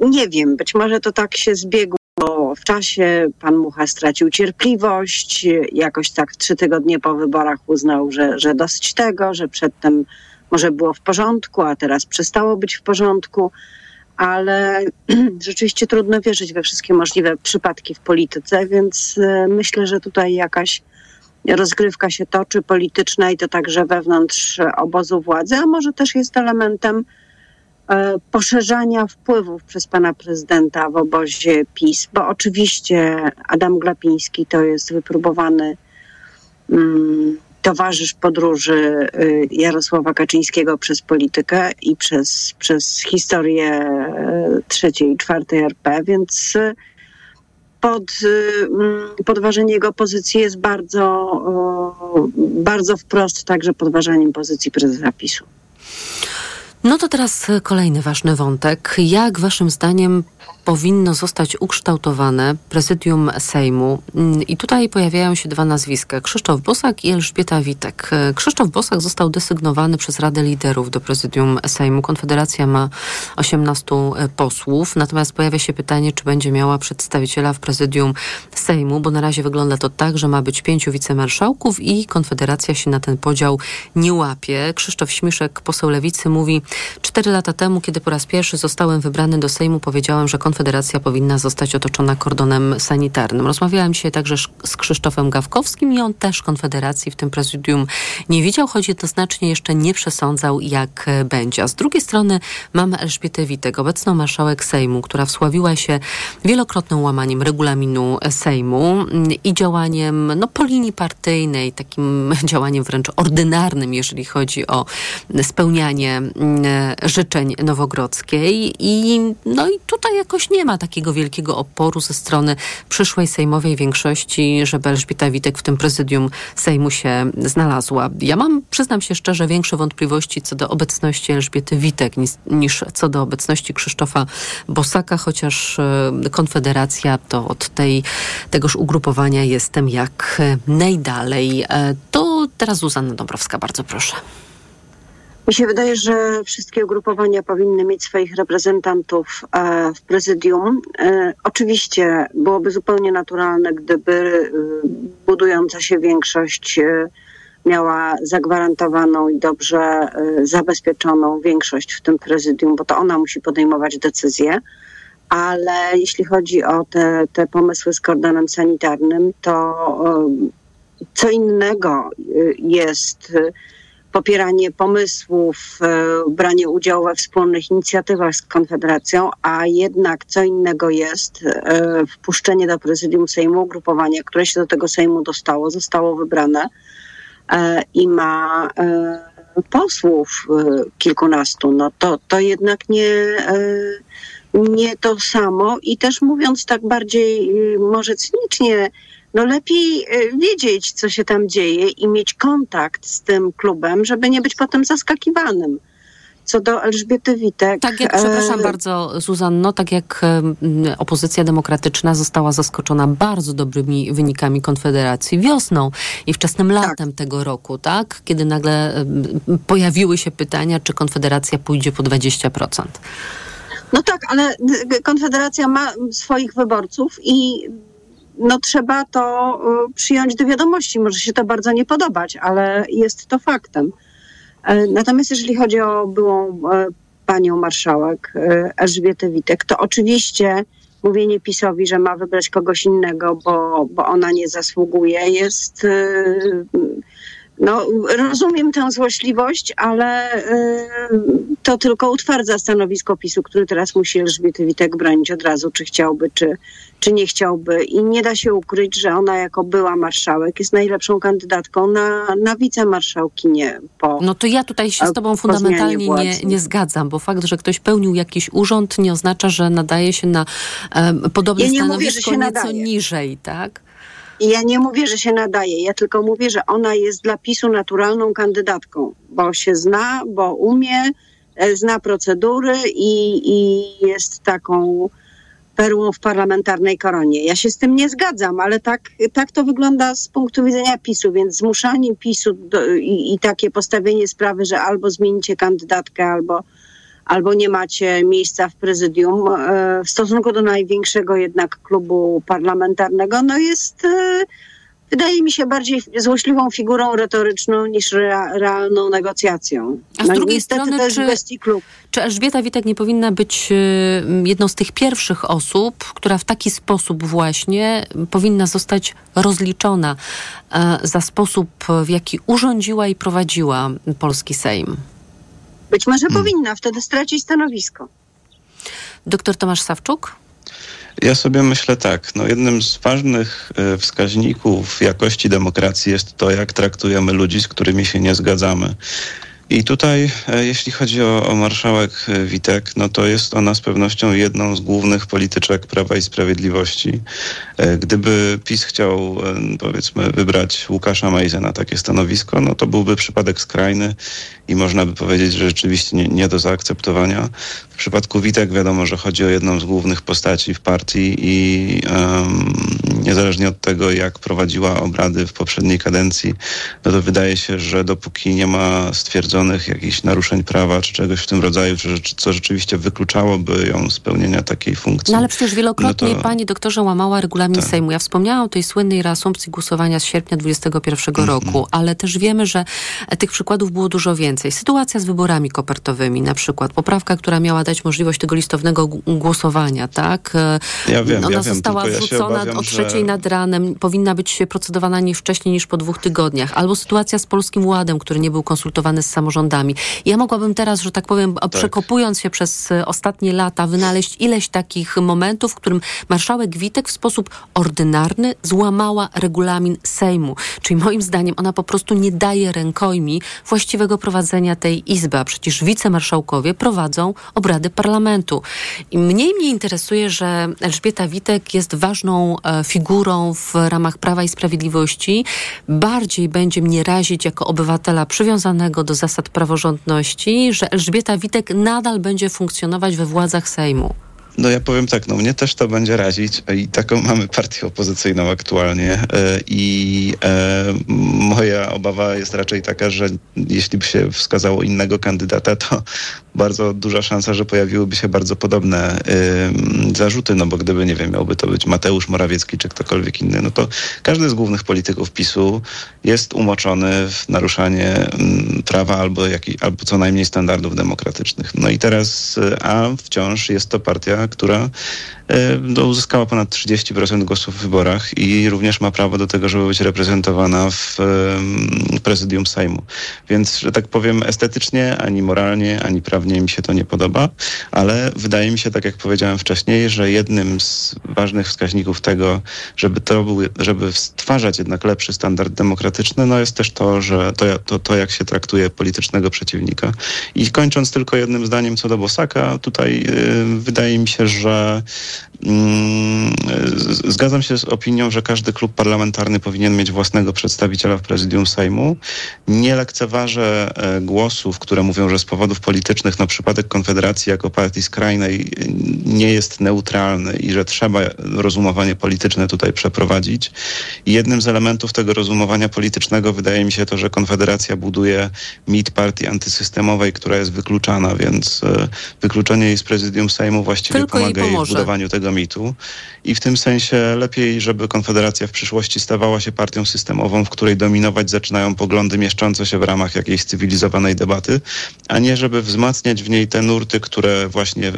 Nie wiem, być może to tak się zbiegło w czasie. Pan Mucha stracił cierpliwość, jakoś tak trzy tygodnie po wyborach uznał, że, że dosyć tego, że przedtem może było w porządku, a teraz przestało być w porządku ale [CLEARS THROAT] rzeczywiście trudno wierzyć we wszystkie możliwe przypadki w polityce, więc e, myślę, że tutaj jakaś rozgrywka się toczy polityczna i to także wewnątrz obozu władzy, a może też jest elementem e, poszerzania wpływów przez pana prezydenta w obozie PiS, bo oczywiście Adam Glapiński to jest wypróbowany mm, towarzysz podróży y, Jarosława Kaczyńskiego przez politykę i przez, przez historię y, trzeciej i czwartej RP, więc y, pod, mm, podważenie jego pozycji jest bardzo, bardzo wprost także podważaniem pozycji prezesa PiSu. No to teraz kolejny ważny wątek. Jak waszym zdaniem powinno zostać ukształtowane prezydium Sejmu. I tutaj pojawiają się dwa nazwiska: Krzysztof Bosak i Elżbieta Witek. Krzysztof Bosak został desygnowany przez Radę Liderów do prezydium Sejmu. Konfederacja ma 18 posłów, natomiast pojawia się pytanie, czy będzie miała przedstawiciela w prezydium Sejmu, bo na razie wygląda to tak, że ma być pięciu wicemarszałków i Konfederacja się na ten podział nie łapie. Krzysztof Śmiszek, poseł Lewicy, mówi: Cztery lata temu, kiedy po raz pierwszy zostałem wybrany do Sejmu, powiedziałem, że Konfederacja powinna zostać otoczona kordonem sanitarnym. Rozmawiałam dzisiaj także z Krzysztofem Gawkowskim i on też Konfederacji w tym prezydium nie widział, choć jednoznacznie jeszcze nie przesądzał, jak będzie. A z drugiej strony mamy Elżbietę Witek, obecną marszałek Sejmu, która wsławiła się wielokrotnym łamaniem regulaminu Sejmu i działaniem no, po linii partyjnej, takim [LAUGHS] działaniem wręcz ordynarnym, jeżeli chodzi o spełnianie mm, życzeń Nowogrodzkiej. I, no i tutaj jakoś nie ma takiego wielkiego oporu ze strony przyszłej sejmowej większości, żeby Elżbieta Witek w tym prezydium Sejmu się znalazła. Ja mam, przyznam się szczerze, większe wątpliwości co do obecności Elżbiety Witek niż, niż co do obecności Krzysztofa Bosaka, chociaż e, Konfederacja to od tej, tegoż ugrupowania jestem jak najdalej. E, to teraz Zuzanna Dąbrowska, bardzo proszę. Mi się wydaje, że wszystkie ugrupowania powinny mieć swoich reprezentantów e, w prezydium. E, oczywiście byłoby zupełnie naturalne, gdyby e, budująca się większość miała zagwarantowaną i dobrze zabezpieczoną większość w tym prezydium, bo to ona musi podejmować decyzje. Ale jeśli chodzi o te, te pomysły z kordonem sanitarnym, to co innego jest popieranie pomysłów, y, branie udziału we wspólnych inicjatywach z Konfederacją, a jednak co innego jest y, wpuszczenie do prezydium Sejmu ugrupowania, które się do tego Sejmu dostało, zostało wybrane e, i ma e, posłów e, kilkunastu. No to, to jednak nie, e, nie to samo i też mówiąc tak bardziej y, może cynicznie, no lepiej y, wiedzieć, co się tam dzieje i mieć kontakt z tym klubem, żeby nie być potem zaskakiwanym. Co do Elżbiety Witek. Tak jak, e, przepraszam bardzo, Zuzanno, tak jak opozycja demokratyczna została zaskoczona bardzo dobrymi wynikami Konfederacji wiosną i wczesnym latem tego roku, tak? Kiedy nagle pojawiły się pytania, czy Konfederacja pójdzie po 20%. No tak, ale y, Konfederacja ma swoich wyborców i no trzeba to y, przyjąć do wiadomości. Może się to bardzo nie podobać, ale jest to faktem. E, Natomiast jeżeli chodzi o byłą e, panią marszałek e, Elżbietę Witek, to oczywiście mówienie PiSowi, że ma wybrać kogoś innego, bo, bo ona nie zasługuje, jest. No, rozumiem tę złośliwość, ale y, to tylko utwardza stanowisko PiSu, który teraz musi Elżbiety Witek bronić od razu, czy chciałby, czy, czy nie chciałby. I nie da się ukryć, że ona jako była marszałek jest najlepszą kandydatką na, na wicemarszałkinię po No to ja tutaj się z tobą fundamentalnie nie, nie zgadzam, bo fakt, że ktoś pełnił jakiś urząd nie oznacza, że nadaje się na em, podobne Ja nie mówię, że stanowisko się nieco nadaje. niżej, tak? I ja nie mówię, że się nadaje, ja tylko mówię, że ona jest dla PiSu naturalną kandydatką, bo się zna, bo umie, e, zna procedury i, i jest taką perłą w parlamentarnej koronie. Ja się z tym nie zgadzam, ale tak, tak to wygląda z punktu widzenia PiSu, więc zmuszanie PiSu do, i, i takie postawienie sprawy, że albo zmienicie kandydatkę, albo, albo nie macie miejsca w prezydium e, w stosunku do największego jednak klubu parlamentarnego, no jest, e, wydaje mi się, bardziej złośliwą figurą retoryczną niż rea, realną negocjacją. A z No, drugiej strony, czy-. Czy Elżbieta Witek nie powinna być y, jedną z tych pierwszych osób, która w taki sposób właśnie powinna zostać rozliczona e, za sposób, w jaki urządziła i prowadziła polski Sejm? Być może powinna, wtedy straci stanowisko. Doktor Tomasz Sawczuk? Ja sobie myślę tak, no jednym z ważnych e, wskaźników jakości demokracji jest to, jak traktujemy ludzi, z którymi się nie zgadzamy. I tutaj, e, jeśli chodzi o, o marszałek e, Witek, no to jest ona z pewnością jedną z głównych polityczek Prawa i Sprawiedliwości. E, Gdyby PiS chciał, powiedzmy, wybrać Łukasza Mejzę na takie stanowisko, no to byłby przypadek skrajny i można by powiedzieć, że rzeczywiście nie, nie do zaakceptowania. W przypadku Witek wiadomo, że chodzi o jedną z głównych postaci w partii i em, niezależnie od tego, jak prowadziła obrady w poprzedniej kadencji, no to wydaje się, że dopóki nie ma jakichś naruszeń prawa czy czegoś w tym rodzaju, czy, co rzeczywiście wykluczałoby ją z spełnienia takiej funkcji. No ale przecież wielokrotnie no to- pani doktorze łamała regulamin Sejmu. Ja wspomniałam o tej słynnej reasumpcji głosowania z sierpnia 2021 Mhm. roku, ale też wiemy, że tych przykładów było dużo więcej. Sytuacja z wyborami kopertowymi na przykład. Poprawka, która miała dać możliwość tego listownego głosowania, tak? Ja wiem, Ona ja wiem, została ja się wrzucona obawiam, o że- trzeciej nad ranem. Powinna być procedowana nie wcześniej niż po dwóch tygodniach. Albo sytuacja z Polskim Ładem, który nie był konsultowany z samorządami. Ja mogłabym teraz, że tak powiem, przekopując się przez e, ostatnie lata, wynaleźć ileś takich momentów, w którym marszałek Witek w sposób ordynarny złamała regulamin Sejmu. Czyli moim zdaniem ona po prostu nie daje rękojmi właściwego prowadzenia tej izby, a przecież wicemarszałkowie prowadzą obrady parlamentu. I mniej mnie interesuje, że Elżbieta Witek jest ważną e, figurą w ramach Prawa i Sprawiedliwości. Bardziej będzie mnie razić jako obywatela przywiązanego do zasad praworządności, że Elżbieta Witek nadal będzie funkcjonować we władzach Sejmu. No ja powiem tak, no mnie też to będzie razić i taką [LAUGHS] mamy partię opozycyjną aktualnie e, i e, moja obawa jest raczej taka, że jeśli by się wskazało innego kandydata, to [LAUGHS] bardzo duża szansa, że pojawiłyby się bardzo podobne zarzuty, no bo gdyby, nie wiem, miałby to być Mateusz Morawiecki czy ktokolwiek inny, no to każdy z głównych polityków PiSu jest umoczony w naruszanie prawa albo, jaki, albo co najmniej standardów demokratycznych. No i teraz, y, a wciąż jest to partia, która uzyskała ponad 30% głosów w wyborach i również ma prawo do tego, żeby być reprezentowana w prezydium Sejmu. Więc, że tak powiem, estetycznie, ani moralnie, ani prawnie mi się to nie podoba, ale wydaje mi się, tak jak powiedziałem wcześniej, że jednym z ważnych wskaźników tego, żeby to był, żeby stwarzać jednak lepszy standard demokratyczny, no jest też to, że to, to, to jak się traktuje politycznego przeciwnika. I kończąc tylko jednym zdaniem co do Bosaka, tutaj y, wydaje mi się, że zgadzam się z opinią, że każdy klub parlamentarny powinien mieć własnego przedstawiciela w prezydium Sejmu. Nie lekceważę e, głosów, które mówią, że z powodów politycznych no, przypadek Konfederacji jako partii skrajnej nie jest neutralny i że trzeba rozumowanie polityczne tutaj przeprowadzić. Jednym z elementów tego rozumowania politycznego wydaje mi się to, że Konfederacja buduje mit partii antysystemowej, która jest wykluczana, więc e, wykluczenie jej z prezydium Sejmu właściwie Tylko jej pomaga jej w pomoże. Tego mitu. I w tym sensie lepiej, żeby Konfederacja w przyszłości stawała się partią systemową, w której dominować zaczynają poglądy mieszczące się w ramach jakiejś cywilizowanej debaty, a nie żeby wzmacniać w niej te nurty, które właśnie, e,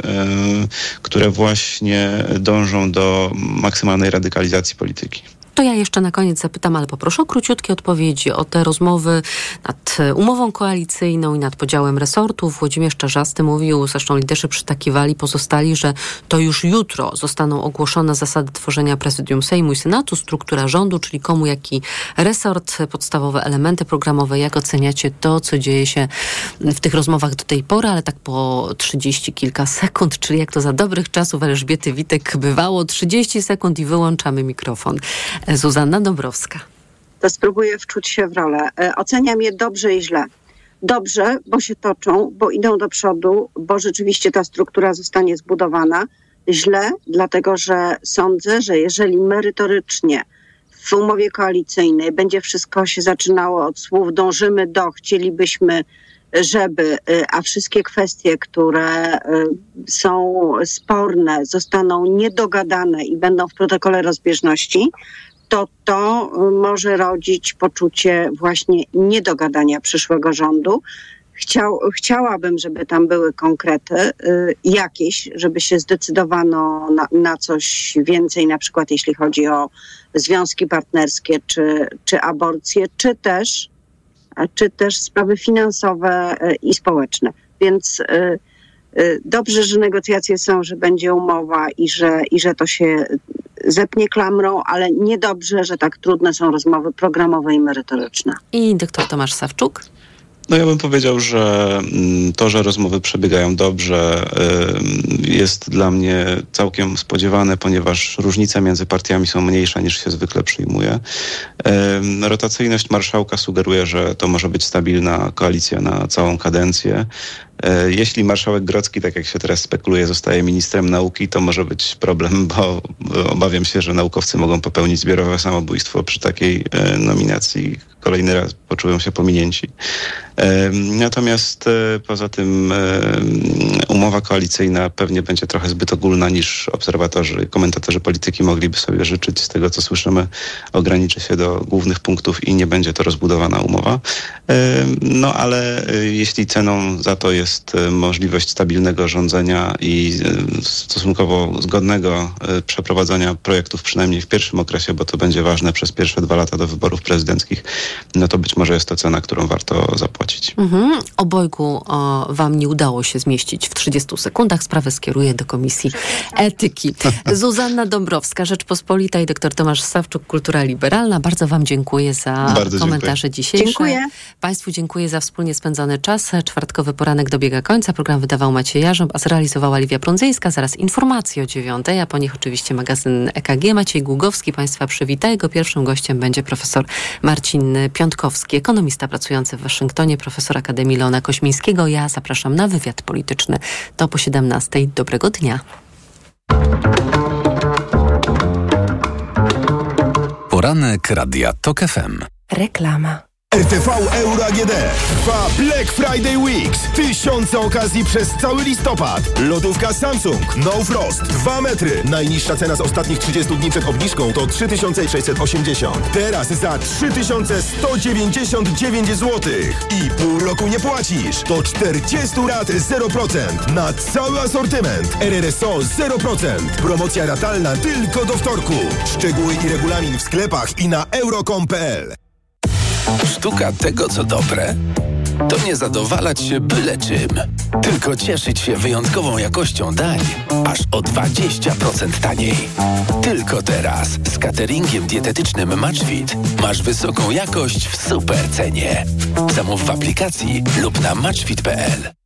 które właśnie dążą do maksymalnej radykalizacji polityki. To ja jeszcze na koniec zapytam, ale poproszę o króciutkie odpowiedzi o te rozmowy nad e, umową koalicyjną i nad podziałem resortów. Włodzimierz Czarzasty mówił, zresztą liderzy przytakiwali, pozostali, że to już jutro zostaną ogłoszone zasady tworzenia prezydium Sejmu i Senatu, struktura rządu, czyli komu jaki resort, podstawowe elementy programowe. Jak oceniacie to, co dzieje się w tych rozmowach do tej pory, ale tak po 30 kilka sekund, czyli jak to za dobrych czasów Elżbiety Witek bywało, 30 sekund i wyłączamy mikrofon. Zuzanna Dąbrowska. to spróbuję wczuć się w rolę. E, Oceniam je dobrze i źle. Dobrze, bo się toczą, bo idą do przodu, bo rzeczywiście ta struktura zostanie zbudowana. Źle, dlatego że sądzę, że jeżeli merytorycznie w umowie koalicyjnej będzie wszystko się zaczynało od słów dążymy do, chcielibyśmy, żeby, y, a wszystkie kwestie, które y, są sporne, zostaną niedogadane i będą w protokole rozbieżności, to to y, może rodzić poczucie właśnie niedogadania przyszłego rządu. Chciał, chciałabym, żeby tam były konkrety y, jakieś, żeby się zdecydowano na, na coś więcej, na przykład jeśli chodzi o związki partnerskie czy, czy aborcję, czy też, czy też sprawy finansowe y, i społeczne. Więc y, dobrze, że negocjacje są, że będzie umowa i że, i że to się zepnie klamrą, ale niedobrze, że tak trudne są rozmowy programowe i merytoryczne. I doktor Tomasz Sawczuk. No ja bym powiedział, że mm, to, że rozmowy przebiegają dobrze, ym, jest dla mnie całkiem spodziewane, ponieważ różnice między partiami są mniejsze niż się zwykle przyjmuje. Ym, Rotacyjność marszałka sugeruje, że to może być stabilna koalicja na całą kadencję. E, Jeśli marszałek Grodzki, tak jak się teraz spekuluje, zostaje ministrem nauki, to może być problem, bo obawiam się, że naukowcy mogą popełnić zbiorowe samobójstwo przy takiej e, nominacji. Kolejny raz poczują się pominięci. E, Natomiast poza tym umowa koalicyjna pewnie będzie trochę zbyt ogólna niż obserwatorzy, komentatorzy polityki mogliby sobie życzyć. Z tego co słyszymy, ograniczy się do głównych punktów i nie będzie to rozbudowana umowa. No ale jeśli ceną za to jest e, możliwość stabilnego rządzenia i e, stosunkowo zgodnego e, przeprowadzania projektów przynajmniej w pierwszym okresie, bo to będzie ważne przez pierwsze dwa lata do wyborów prezydenckich, no to być może jest to cena, którą warto zapłacić. Mhm. Obojgu o, wam nie udało się zmieścić w 30 sekundach. Sprawę skieruję do Komisji Etyki. [LAUGHS] Zuzanna Dąbrowska, Rzeczpospolita i dr Tomasz Sawczuk, Kultura Liberalna. Bardzo wam dziękuję za Bardzo dziękuję. komentarze dzisiejsze. Dziękuję. Państwu dziękuję za wspólnie spędzony czas. Czwartkowy poranek dobiega końca. Program wydawał Maciej Jarząb, a zrealizowała Liwia Prądzyńska. Zaraz informacje o dziewiątej, a po nich oczywiście magazyn EKG. Maciej Głogowski Państwa przywita. Jego pierwszym gościem będzie profesor Marcin Piątkowski, ekonomista pracujący w Waszyngtonie, profesor Akademii Leona Kośmińskiego. Ja zapraszam na wywiad polityczny. To po 17. Dobrego dnia. Poranek Radia TOK FM. Reklama. RTV Euro AGD trwa Black Friday Weeks. Tysiące okazji przez cały listopad. Lodówka Samsung No Frost 2 metry. Najniższa cena z ostatnich 30 dni przed obniżką to 3680. Teraz za 3199 zł. I pół roku nie płacisz. To 40 rat 0% na cały asortyment. RRSO 0%. Promocja ratalna tylko do wtorku. Szczegóły i regulamin w sklepach i na euro.com.pl. Sztuka tego, co dobre, to nie zadowalać się byle czym, tylko cieszyć się wyjątkową jakością dań, aż o 20% taniej. Tylko teraz z cateringiem dietetycznym Matchfit masz wysoką jakość w super cenie. Zamów w aplikacji lub na matchfit.pl.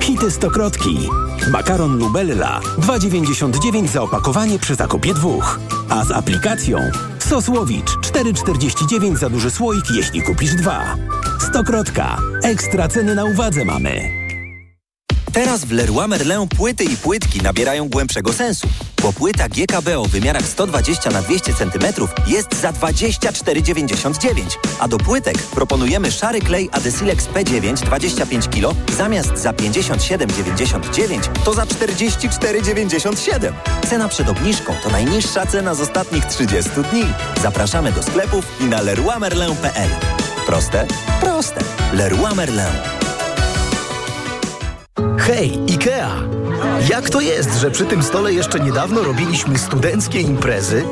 Hity Stokrotki. Makaron Lubella 2,99 za opakowanie przy zakupie dwóch. A z aplikacją Sosłowicz 4,49 za duży słoik, jeśli kupisz dwa. Stokrotka. Ekstra ceny na uwadze mamy. Teraz w Leroy Merlin płyty i płytki nabierają głębszego sensu, bo płyta GKB o wymiarach 120 na 200 cm jest za 24,99, a do płytek proponujemy szary klej Adesilex P9 25 kg zamiast za 57,99 to za 44,97. Cena przed obniżką to najniższa cena z ostatnich 30 dni. Zapraszamy do sklepów i na leroymerlin.pl. Proste? Proste. Leroy Merlin. Hej, IKEA! Jak to jest, że przy tym stole jeszcze niedawno robiliśmy studenckie imprezy,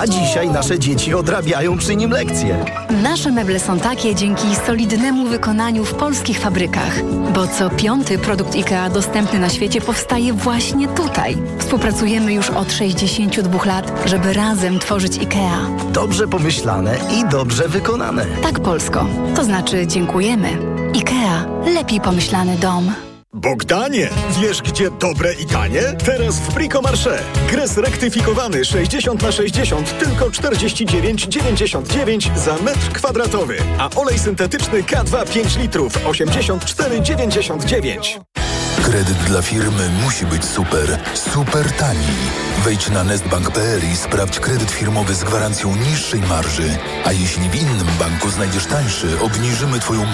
a dzisiaj nasze dzieci odrabiają przy nim lekcje? Nasze meble są takie dzięki solidnemu wykonaniu w polskich fabrykach, bo co piąty produkt IKEA dostępny na świecie powstaje właśnie tutaj. Współpracujemy już od 62 lat, żeby razem tworzyć IKEA. Dobrze pomyślane i dobrze wykonane. Tak, Polsko. To znaczy dziękujemy. IKEA. Lepiej pomyślany dom. Bogdanie, wiesz gdzie dobre i tanie? Teraz w Brico Marché. Gres rektyfikowany 60 na 60 tylko 49,99 za metr kwadratowy, a olej syntetyczny K2 5 litrów 84,99. Kredyt dla firmy musi być super, super tani. Wejdź na nestbank.pl i sprawdź kredyt firmowy z gwarancją niższej marży. A jeśli w innym banku znajdziesz tańszy, obniżymy Twoją marżę.